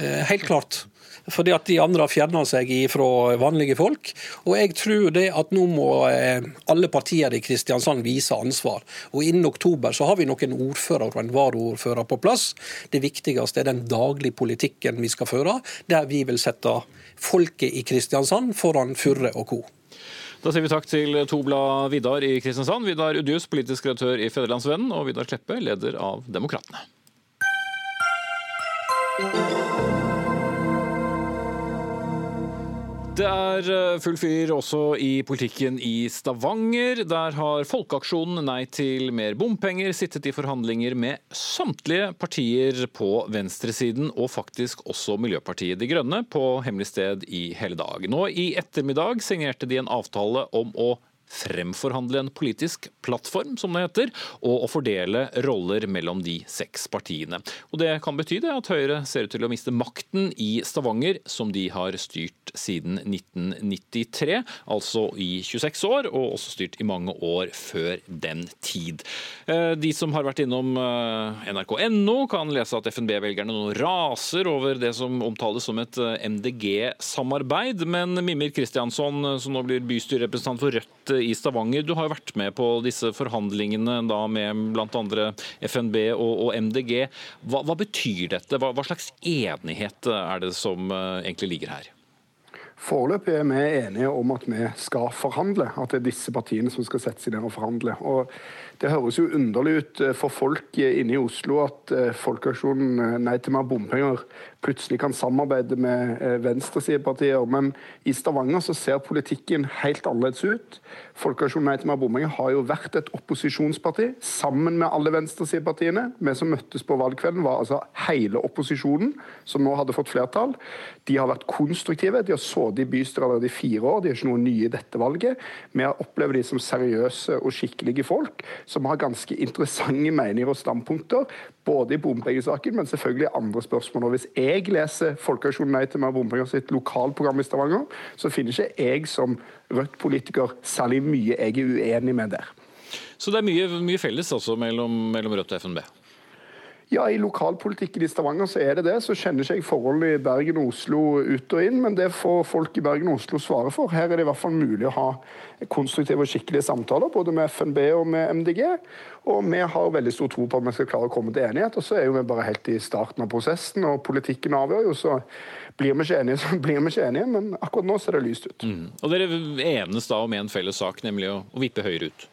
Speaker 11: Eh, helt klart fordi at de andre har fjerna seg fra vanlige folk. Og jeg tror det at nå må eh, alle partier i Kristiansand vise ansvar. Og innen oktober så har vi noen ordfører og en varaordfører på plass. Det viktigste er den daglige politikken vi skal føre, der vi vil sette folket i Kristiansand foran Furre og co.
Speaker 2: Da sier vi takk til Tobla Vidar i Kristiansand, Vidar Udjus, politisk redaktør i Federlandsvennen, og Vidar Kleppe, leder av Demokratene. Det er eh, full fyr også i politikken i Stavanger. Der har Folkeaksjonen Nei til mer bompenger sittet i forhandlinger med samtlige partier på venstresiden, og faktisk også Miljøpartiet De Grønne, på hemmelig sted i hele dag. Nå i ettermiddag signerte de en avtale om å fremforhandle en politisk plattform, som det heter, og å fordele roller mellom de seks partiene. Og Det kan bety det at Høyre ser ut til å miste makten i Stavanger, som de har styrt siden 1993, altså i 26 år, og også styrt i mange år før den tid. Eh, de som har vært innom eh, nrk.no, kan lese at FNB-velgerne nå raser over det som omtales som et eh, MDG-samarbeid, men Mimir Kristiansson, som nå blir bystyrerepresentant for Rødt i Stavanger. Du har jo vært med på disse forhandlingene da med bl.a. FNB og, og MDG. Hva, hva, betyr dette? Hva, hva slags enighet er det som uh, egentlig ligger her?
Speaker 12: Foreløpig er vi enige om at vi skal forhandle, at det er disse partiene som skal sette seg ned og forhandle. Og det høres jo underlig ut eh, for folk inne i Oslo at eh, Folkeaksjonen Nei til mer bompenger plutselig kan samarbeide med venstresidepartier, men i Stavanger så ser politikken helt annerledes ut. Folkeaksjonen Nei til mer bompenger har jo vært et opposisjonsparti sammen med alle venstresidepartiene. Vi som møttes på valgkvelden, var altså hele opposisjonen, som nå hadde fått flertall. De har vært konstruktive. De har sittet i bystyret allerede i fire år. De er ikke noe nye i dette valget. Vi har opplevd de som seriøse og skikkelige folk, som har ganske interessante meninger og standpunkter. Både i bompengesaken, men selvfølgelig andre spørsmål. Og Hvis jeg leser Folkeaksjonen Nei til mer bompenger sitt lokalprogram i Stavanger, så finner ikke jeg som Rødt-politiker særlig mye jeg er uenig med der.
Speaker 2: Så det er mye, mye felles altså mellom, mellom Rødt og FNB?
Speaker 12: Ja, I lokalpolitikken i Stavanger så er det det. Så kjenner ikke jeg forholdet i Bergen og Oslo ut og inn, men det får folk i Bergen og Oslo svare for. Her er det i hvert fall mulig å ha konstruktive og skikkelige samtaler, både med FNB og med MDG. Og vi har veldig stor tro på at vi skal klare å komme til enighet. Og så er jo vi bare helt i starten av prosessen, og politikken avgjør jo, så blir vi ikke enige, så blir vi ikke enige. Men akkurat nå ser det lyst ut.
Speaker 2: Mm. Og dere enes da om en felles sak, nemlig å, å vippe høyre ut?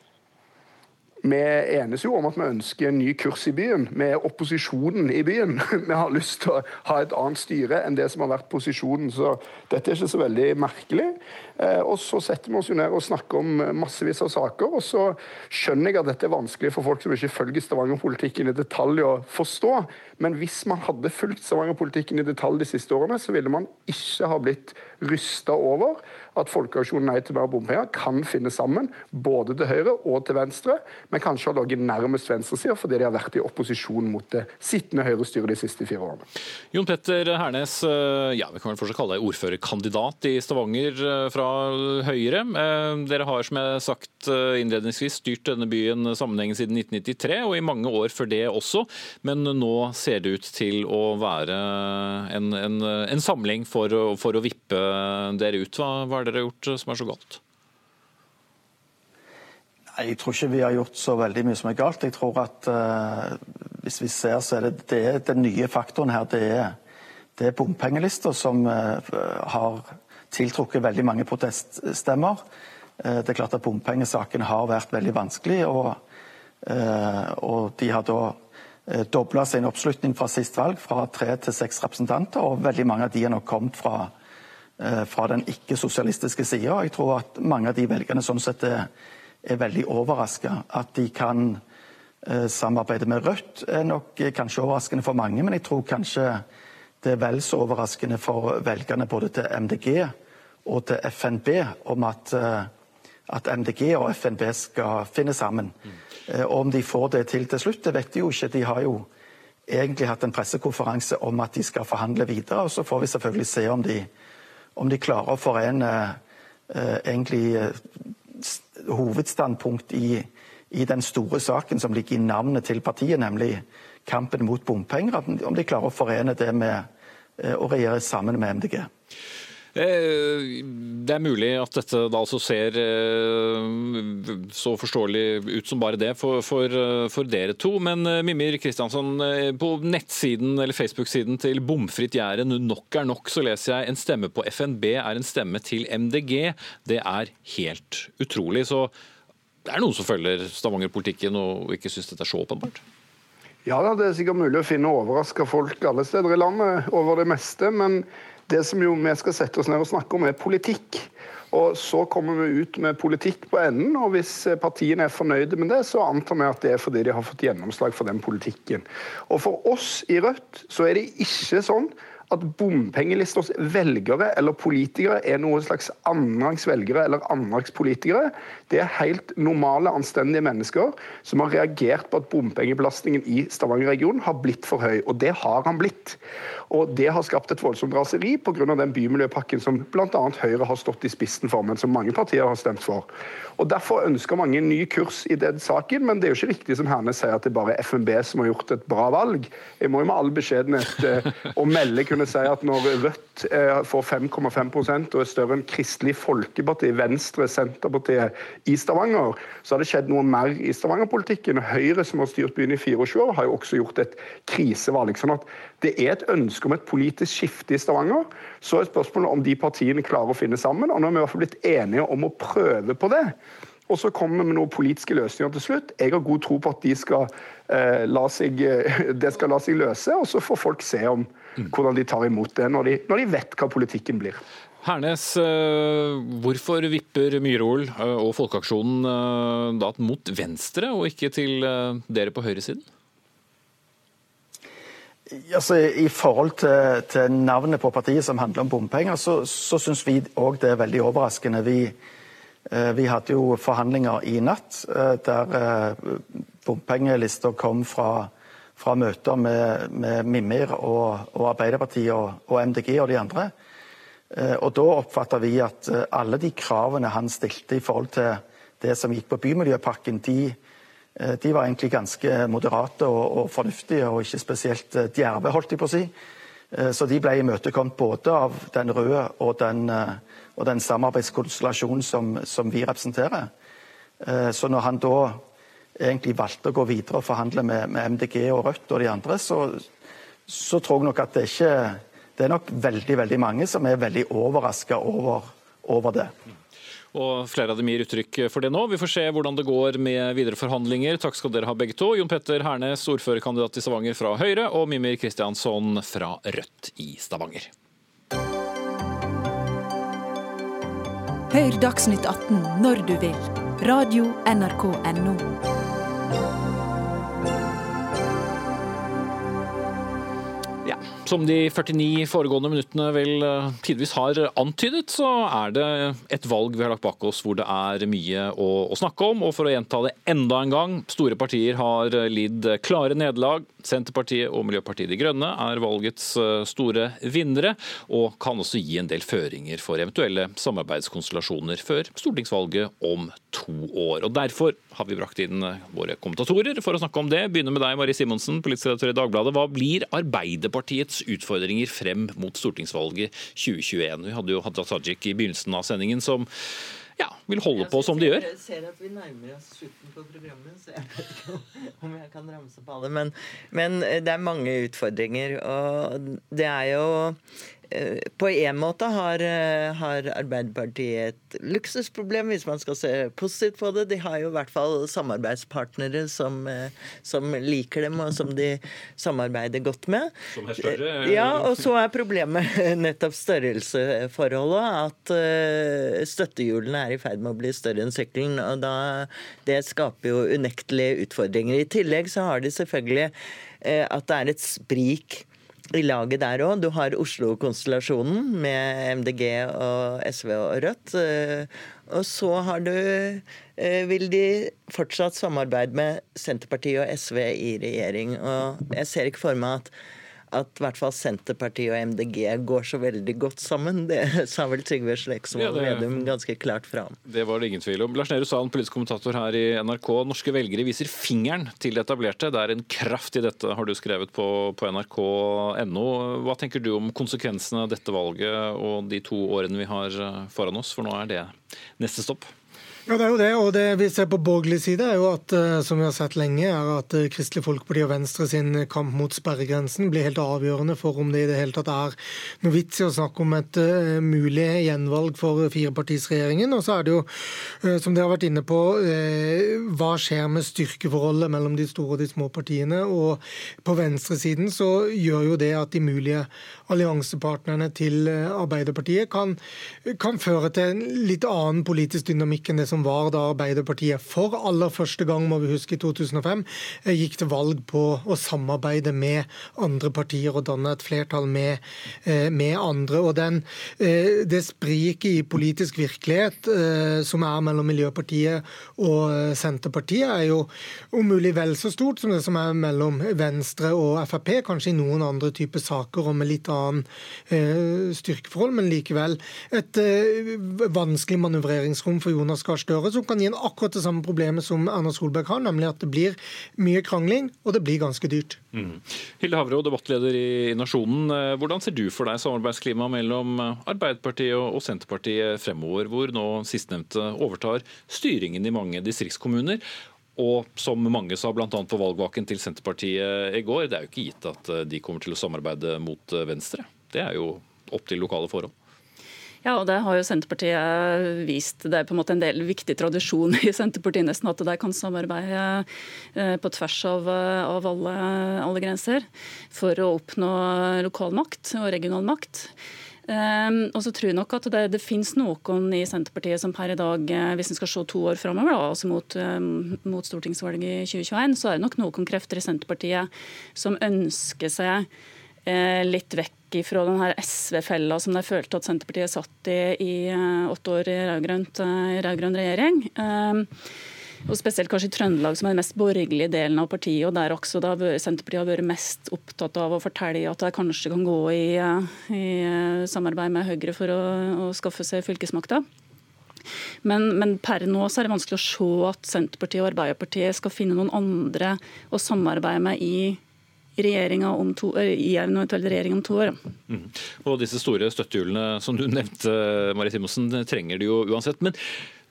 Speaker 12: Vi enes jo om at vi ønsker en ny kurs i byen. Vi er opposisjonen i byen. Vi har lyst til å ha et annet styre enn det som har vært posisjonen. Så dette er ikke så veldig merkelig. Eh, og så setter vi oss jo ned og snakker om massevis av saker. Og så skjønner jeg at dette er vanskelig for folk som ikke følger Stavanger-politikken i detalj å forstå. Men hvis man hadde fulgt Stavanger-politikken i detalj de siste årene, så ville man ikke ha blitt rysta over at Folkeaksjonen Nei til mer bompenger kan finne sammen, både til høyre og til venstre, men kanskje har ligget nærmest venstresida fordi de har vært i opposisjon mot det sittende Høyre-styret de siste fire årene.
Speaker 2: Jon Petter Hernes, eh, ja, vi kan vel fortsatt kalle deg ordførerkandidat i Stavanger eh, fra Høyre. Eh, dere har som jeg sagt innledningsvis styrt denne byen sammenhengen siden 1993, og i mange år før det også, men nå ser det ut til å være en, en, en samling for, for, å vippe dere ut. Hva, hva har dere gjort som er så galt?
Speaker 13: Nei, Jeg tror ikke vi har gjort så veldig mye som er galt. Jeg tror at uh, hvis vi ser, så er det, det er den nye faktoren her. Det er, det er bompengelister som uh, har tiltrukket veldig mange proteststemmer. Uh, det er klart at bompengesaken har vært veldig vanskelig, og, og de har da dobla sin oppslutning fra sist valg, fra tre til seks representanter. og Veldig mange av de har nok kommet fra fra den ikke-sosialistiske sida. Jeg tror at mange av de velgerne sånn sett er, er veldig overraska. At de kan eh, samarbeide med Rødt er nok kanskje overraskende for mange, men jeg tror kanskje det er vel så overraskende for velgerne både til MDG og til FNB om at, eh, at MDG og FNB skal finne sammen. Mm. Og om de får det til til slutt, det vet de jo ikke. De har jo egentlig hatt en pressekonferanse om at de skal forhandle videre, og så får vi selvfølgelig se om de om de klarer å forene eh, egentlig eh, hovedstandpunkt i, i, den store saken som ligger i navnet til partiet, nemlig kampen mot bompenger. Om de klarer å forene det med eh, å regjere sammen med MDG.
Speaker 2: Eh, det er mulig at dette da altså ser eh, så forståelig ut som bare det for, for, eh, for dere to. Men Mimir Kristiansson, på nettsiden eller Facebook-siden til Bomfritt Jæren nok er nok, så leser jeg en stemme på FNB er en stemme til MDG. Det er helt utrolig. Så det er noen som følger Stavanger-politikken og ikke syns dette er så åpenbart?
Speaker 12: Ja, det er sikkert mulig å finne overraska folk alle steder i landet over det meste. men det som jo vi skal sette oss ned og snakke om, er politikk. Og Så kommer vi ut med politikk på enden, og hvis partiene er fornøyde med det, så antar vi at det er fordi de har fått gjennomslag for den politikken. Og For oss i Rødt så er det ikke sånn at bompengelisters velgere eller politikere er noen slags annenrangs velgere eller annenrangs politikere. Det er helt normale, anstendige mennesker som har reagert på at bompengebelastningen i Stavanger-regionen har blitt for høy. Og det har han blitt. Og Det har skapt et voldsomt raseri pga. den bymiljøpakken som bl.a. Høyre har stått i spissen for, men som mange partier har stemt for. Og Derfor ønsker mange en ny kurs i den saken, men det er jo ikke riktig som Hernes sier at det bare er FNB som har gjort et bra valg. Jeg må jo med all beskjedenhet eh, og melde kunne si at når Rødt eh, får 5,5% og er større enn Kristelig Folkeparti, Venstre, Senterpartiet i Stavanger, så har det skjedd noe mer i Stavanger-politikken. Høyre, som har styrt byen i 24 år, har jo også gjort et krisevalg. sånn at det er et ønske om et politisk skifte i Stavanger. Så er spørsmålet om de partiene klarer å finne sammen. og Nå har vi i hvert fall blitt enige om å prøve på det. Og så kommer vi med noen politiske løsninger til slutt. Jeg har god tro på at de skal, eh, la seg, det skal la seg løse, og så får folk se om hvordan de tar imot det når de, når de vet hva politikken blir.
Speaker 2: Hernes, eh, hvorfor vipper Myhrol eh, og Folkeaksjonen eh, da mot venstre, og ikke til dere på høyresiden?
Speaker 13: Altså, I forhold til, til, navnet på partiet som handler om bompenger, så, så syns vi òg det er veldig overraskende. Vi, vi, hadde jo forhandlinger i natt der bompengelister kom fra, fra møter med, med Mimir og, og Arbeiderpartiet og, og, MDG og de andre. Eh, og Da oppfatta vi at eh, alle de kravene han stilte i forhold til det som gikk på bymiljøpakken, de De var egentlig ganske moderate og, og fornuftige, og ikke spesielt djerve, holdt jeg på å si. Så de ble imøtekommet både av den røde og den, og den samarbeidskonstellasjonen som, som, vi representerer. Så når han da egentlig valgte å gå videre og forhandle med, med MDG og Rødt og de andre, så, så tror jeg nok at det ikke Det er nok veldig, veldig mange som er veldig overraska over, over det.
Speaker 2: Og Flere av dem gir uttrykk for det nå. Vi får se hvordan det går med videre forhandlinger. Takk skal dere ha begge to. Jon Petter Hernes, ordførerkandidat i Stavanger fra Høyre, og Mimir Kristiansson fra Rødt i Stavanger.
Speaker 14: Hør Dagsnytt 18 når du vil. Radio NRK Radio.nrk.no.
Speaker 2: Som de 49 foregående minuttene vel eh, tidvis har antydet, så er det et valg vi har lagt bak oss hvor det er mye å, å snakke om. Og for å gjenta det enda en gang, store partier har lidd klare nederlag. Senterpartiet og Miljøpartiet De Grønne er valgets eh, store vinnere, og kan også gi en del føringer for eventuelle samarbeidskonstellasjoner før stortingsvalget om to år. Og Derfor har vi brakt inn eh, våre kommentatorer for å snakke om det. Begynner med deg, Marie Simonsen, politisk redaktør i Dagbladet. Hva blir Arbeiderpartiets utfordringer frem mot stortingsvalget 2021. Vi hadde jo Hadia Tajik i begynnelsen av sendingen som ja, vil holde på som de gjør.
Speaker 15: Jeg ser at vi nærmer oss slutten på programmet, så jeg vet ikke om jeg kan ramse på alle. Men, men det er mange utfordringer. Og det er jo Eh, på en måte har, eh, har, Arbeiderpartiet et luksusproblem, hvis man skal se positivt på det. De har jo i hvert fall samarbeidspartnere som, eh, som liker dem, og som de samarbeider godt med.
Speaker 2: Som er større?
Speaker 15: Ja, og så er problemet nettopp størrelsesforholdet. At støttehjulene er i ferd med å bli større enn sykkelen. og da, Det skaper jo unektelige utfordringer. I tillegg så har de selvfølgelig at det er et sprik i laget der òg. Du har Oslo-konstellasjonen med MDG og SV og Rødt. Eh, og så har du eh, Vil de fortsatt samarbeide med Senterpartiet og SV i regjering? Og jeg ser ikke for meg at at i hvert fall Senterpartiet og MDG går så veldig godt sammen. Det sa vel Trygve Slegsvold ja, Vedum ganske klart fra om.
Speaker 2: Det var det ingen tvil om. Lars Nehru Salen, politisk kommentator her i NRK. Norske velgere viser fingeren til det etablerte. Det er en kraft i dette, har du skrevet på, på nrk.no. Hva tenker du om konsekvensene av dette valget og de to årene vi har foran oss? For nå er det neste stopp.
Speaker 16: Ja, det er jo det. Og det vi ser på borgerlig side, er jo at eh, som vi har sett lenge, er at eh, Kristelig Folkeparti og Venstre sin kamp mot sperregrensen blir helt avgjørende for om det i det hele tatt er noe vits i å snakke om et uh, mulig gjenvalg for firepartisregjeringen. Og så er det jo, som dere har vært inne på, hva skjer med styrkeforholdet mellom de store og de små partiene. Og på venstresiden så gjør jo det at de mulige alliansepartnerne til Arbeiderpartiet kan, kan føre til en litt annen politisk dynamikk enn det som var da Arbeiderpartiet for aller første gang, må vi huske, i 2005 eh, gikk til valg på å samarbeide med andre partier og danne et flertall med, eh, med andre. Og den, eh, Det spriket i politisk virkelighet som er mellom Miljøpartiet og Senterpartiet, er jo om mulig vel så stort som det som er mellom Venstre og Frp, kanskje i noen andre typer saker og med litt annen styrkeforhold, men likevel et vanskelig manøvreringsrom for Jonas Gahr Støre, som kan gi en akkurat det samme problemet som Erna Solberg har, nemlig at det blir mye krangling, og det blir ganske dyrt. Mm.
Speaker 2: Hilde Havre, debattleder i Nasjonen. Eh, hvordan ser du for deg samarbeidsklimaet mellom Arbeiderpartiet og Senterpartiet fremover, hvor nå sistnevnte overtar styringen i mange distriktskommuner? Og som mange sa bl.a. på valgvaken til Senterpartiet i går, det er jo ikke gitt at de kommer til å samarbeide mot Venstre. Det er jo opp til lokale forhold.
Speaker 17: Ja, og det har jo Senterpartiet vist. Det er på en måte en del viktig tradisjon i Senterpartiet nesten at de kan samarbeide eh, på tvers av, av alle, alle, grenser for å oppnå lokal makt og regional makt. Um, og så tror jeg nok at det, det finnes noen i Senterpartiet som per i dag, eh, hvis en skal se to år framover, altså mot, um, mot stortingsvalget i 2021, så er det nok noen krefter i Senterpartiet som ønsker seg litt vekk fra den SV-fella som de følte at Senterpartiet satt i i eh, åtte år i eh, rød-grønn regjering. Um, og Spesielt kanskje i Trøndelag, som er den mest borgerlige delen av partiet. og Der også da Senterpartiet har vært mest opptatt av å fortelle at de kanskje kan gå i, i samarbeid med Høyre for å, å skaffe seg fylkesmakta. Men, men, per nå så er det vanskelig å se at Senterpartiet og Arbeiderpartiet skal finne noen andre å samarbeide med i regjeringa to, i en eventuell regjering om to år. Mm.
Speaker 2: Og Disse store støttehjulene som du nevnte, Marie Simonsen, trenger de jo uansett. Men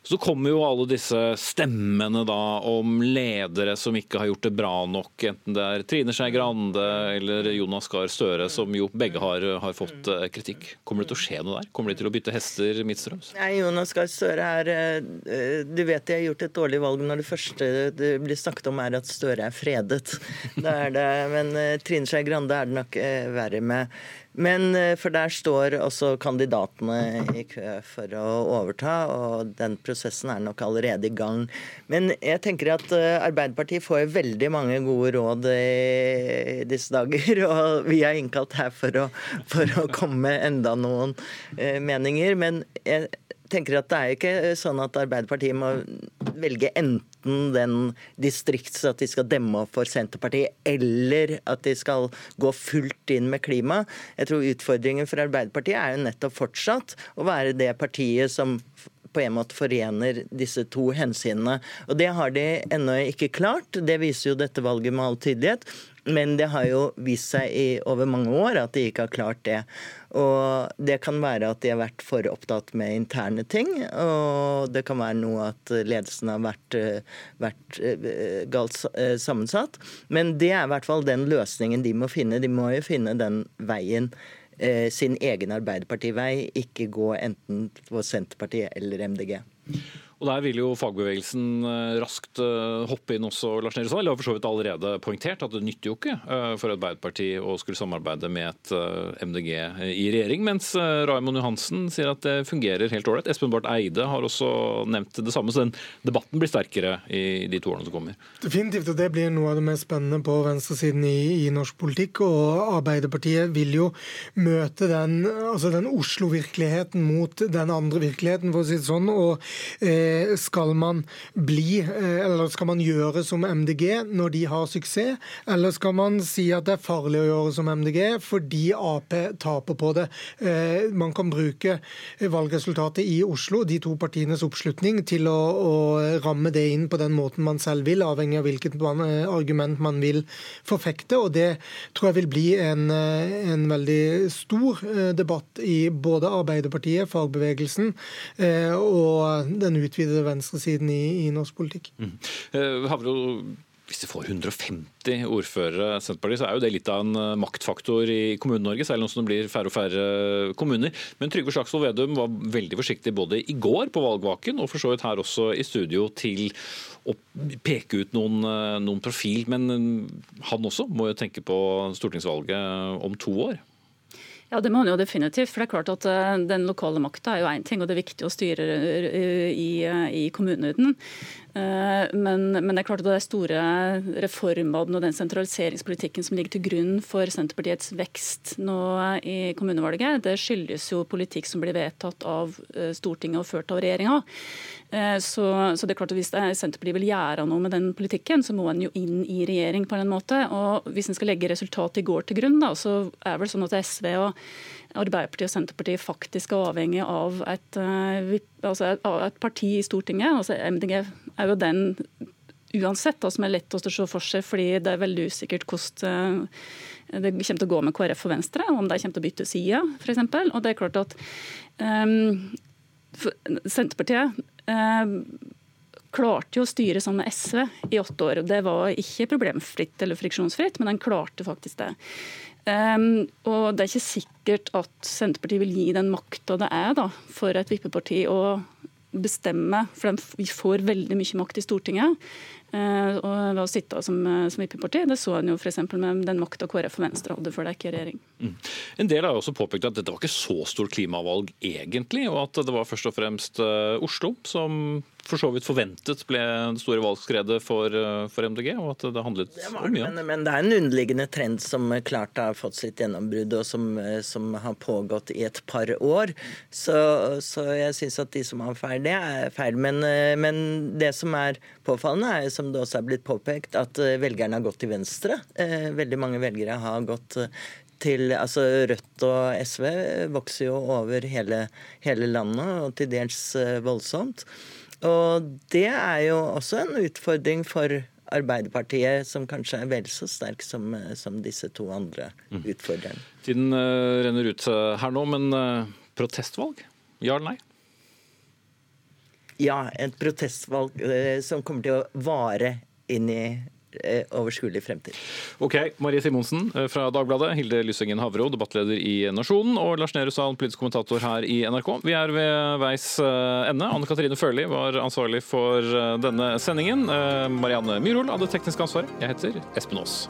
Speaker 2: så kommer jo alle disse stemmene da om ledere som ikke har gjort det bra nok, enten det er Trine Skei Grande eller Jonas Gahr Støre, som jo begge har, har, fått eh, kritikk. Kommer det til å skje noe der? Kommer de til å bytte hester midtstrøms?
Speaker 15: Nei, Jonas Gahr Støre er eh, Du vet de har gjort et dårlig valg når det første det blir snakket om er at Støre er fredet. Det er det, men eh, Trine Skei Grande er det nok verre med. Men eh, For der står også kandidatene i kø for å overta, og den prosessen er nok allerede i gang. Men jeg tenker at eh, Arbeiderpartiet får veldig mange gode råd i disse dager. Og vi er innkalt her for å, for å komme med enda noen eh, meninger. Men jeg tenker at det er ikke sånn at Arbeiderpartiet må velge enten den distrikts at de skal demme opp for Senterpartiet, eller at de skal gå fullt inn med klima. Jeg tror utfordringen for Arbeiderpartiet er jo nettopp fortsatt å være det partiet som på en måte forener disse to hensynene. Og Det har de ennå ikke klart. Det viser jo dette valget med all tydelighet. Men det har jo vist seg i over mange år at de ikke har klart det. Og det kan være at de har vært for opptatt med interne ting. Og det kan være noe at ledelsen har vært, vært eh, galt eh, sammensatt. Men det er i hvert fall den løsningen de må finne. De må jo finne den veien eh, sin egen Arbeiderpartivei, ikke gå enten på Senterpartiet eller MDG.
Speaker 2: Og Der vil jo fagbevegelsen eh, raskt eh, hoppe inn også, Lars Nehru Sand. har for så vidt allerede poengtert at det nytter jo ikke eh, for Arbeiderpartiet å skulle samarbeide med et MDG i regjering, mens Raymond Johansen sier at det fungerer helt ålreit. Espen Barth Eide har også nevnt det samme, så den debatten blir sterkere i de to årene som kommer.
Speaker 16: Definitivt, og det blir noe av det mest spennende på venstresiden i, i norsk politikk. Og Arbeiderpartiet vil jo møte den, altså den Oslo-virkeligheten mot den andre virkeligheten, for å si det sånn. og eh, skal man bli, eh, eller skal man gjøre som MDG når de har suksess, eller skal man si at det er farlig å gjøre som MDG fordi Ap taper på det? Eh, man kan bruke valgresultatet i Oslo, de to partienes oppslutning, til å, å ramme det inn på den måten man selv vil, avhengig av hvilket eh, argument man vil forfekte. og Det tror jeg vil bli en, en veldig stor debatt i både Arbeiderpartiet, fagbevegelsen og den utvidede utvidede venstresiden i, i norsk politikk. Mm.
Speaker 2: Uh, hvis de får 150 ordførere, Senterpartiet, så er jo det litt av en eh, maktfaktor i Kommune-Norge, særlig nå som det blir færre og færre kommuner. Men Trygve Slagsvold Vedum var veldig forsiktig både i går på valgvaken og for så vidt her også i studio til å peke ut noen, eh, noen profil. Men han også må jo tenke på stortingsvalget om to år.
Speaker 17: Ja, det må han jo definitivt. For det er klart at eh, den lokale makta er jo én ting, og det er viktig å styre eh, i, eh, i kommunen. Men, men, det er klart at det er store reformene og den sentraliseringspolitikken som ligger til grunn for Senterpartiets vekst nå i kommunevalget, det skyldes jo politikk som blir vedtatt av Stortinget og ført av regjeringa. Eh, så, så, det er klart at Hvis Senterpartiet vil gjøre noe med den politikken, så må en jo inn i regjering på en måte. Og Hvis en skal legge resultatet i går til grunn, da, så er vel sånn at SV og Arbeiderpartiet og Senterpartiet faktisk er avhengig av et, eh, altså et parti i Stortinget. altså MDG er jo den uansett da, som er lett å se for seg, fordi det er veldig usikkert hvordan eh, det kommer til å gå med KrF og Venstre, om de kommer til å bytte side, f.eks. Og det er klart at um, Senterpartiet eh, klarte jo å styre sammen med SV i åtte år. og Det var ikke problemfritt eller friksjonsfritt, men den klarte faktisk det. Um, og Det er ikke sikkert at Senterpartiet vil gi den makta det er da, for et vippeparti å bestemme, for de får veldig mye makt i Stortinget. Uh, og ved å sitte som, som IP-parti. Det så en jo f.eks. med den makta KrF og Venstre hadde før det gikk i regjering. Mm.
Speaker 2: En del har også påpekt at dette var ikke så stort klimavalg egentlig, og at det var først og fremst uh, Oslo som for så vidt forventet ble det store valgskredet for, eh, for MDG, og at det handlet det om mye
Speaker 15: men, men, det er en underliggende trend som klart har fått sitt gjennombrudd, og som, eh, som, har pågått i et par år. Så, så jeg syns at de som har feil, det er feil. Men, eh, men, det som er påfallende, er som det også er blitt påpekt, at velgerne har gått til venstre. Veldig mange velgere har gått til altså Rødt og SV vokser jo over hele, hele landet, og til dels voldsomt. Og det er jo også en utfordring for Arbeiderpartiet, som kanskje er vel så sterk som, som disse to andre mm.
Speaker 2: Tiden uh, renner ut uh, her nå, men uh, protestvalg? Ja eller nei?
Speaker 15: Ja, et protestvalg som kommer til å vare inn i Eh, overskuelig fremtid.
Speaker 2: Ok, Marie Simonsen eh, fra Dagbladet, Hilde Lyssengen Havro, debattleder i Nasjonen, og Lars Nehru Sahn, politisk kommentator her i NRK. Vi er ved veis eh, ende. Anne Katrine Førli var ansvarlig for denne sendingen. Marianne Myrhol hadde teknisk ansvar. Jeg heter Espen Aas.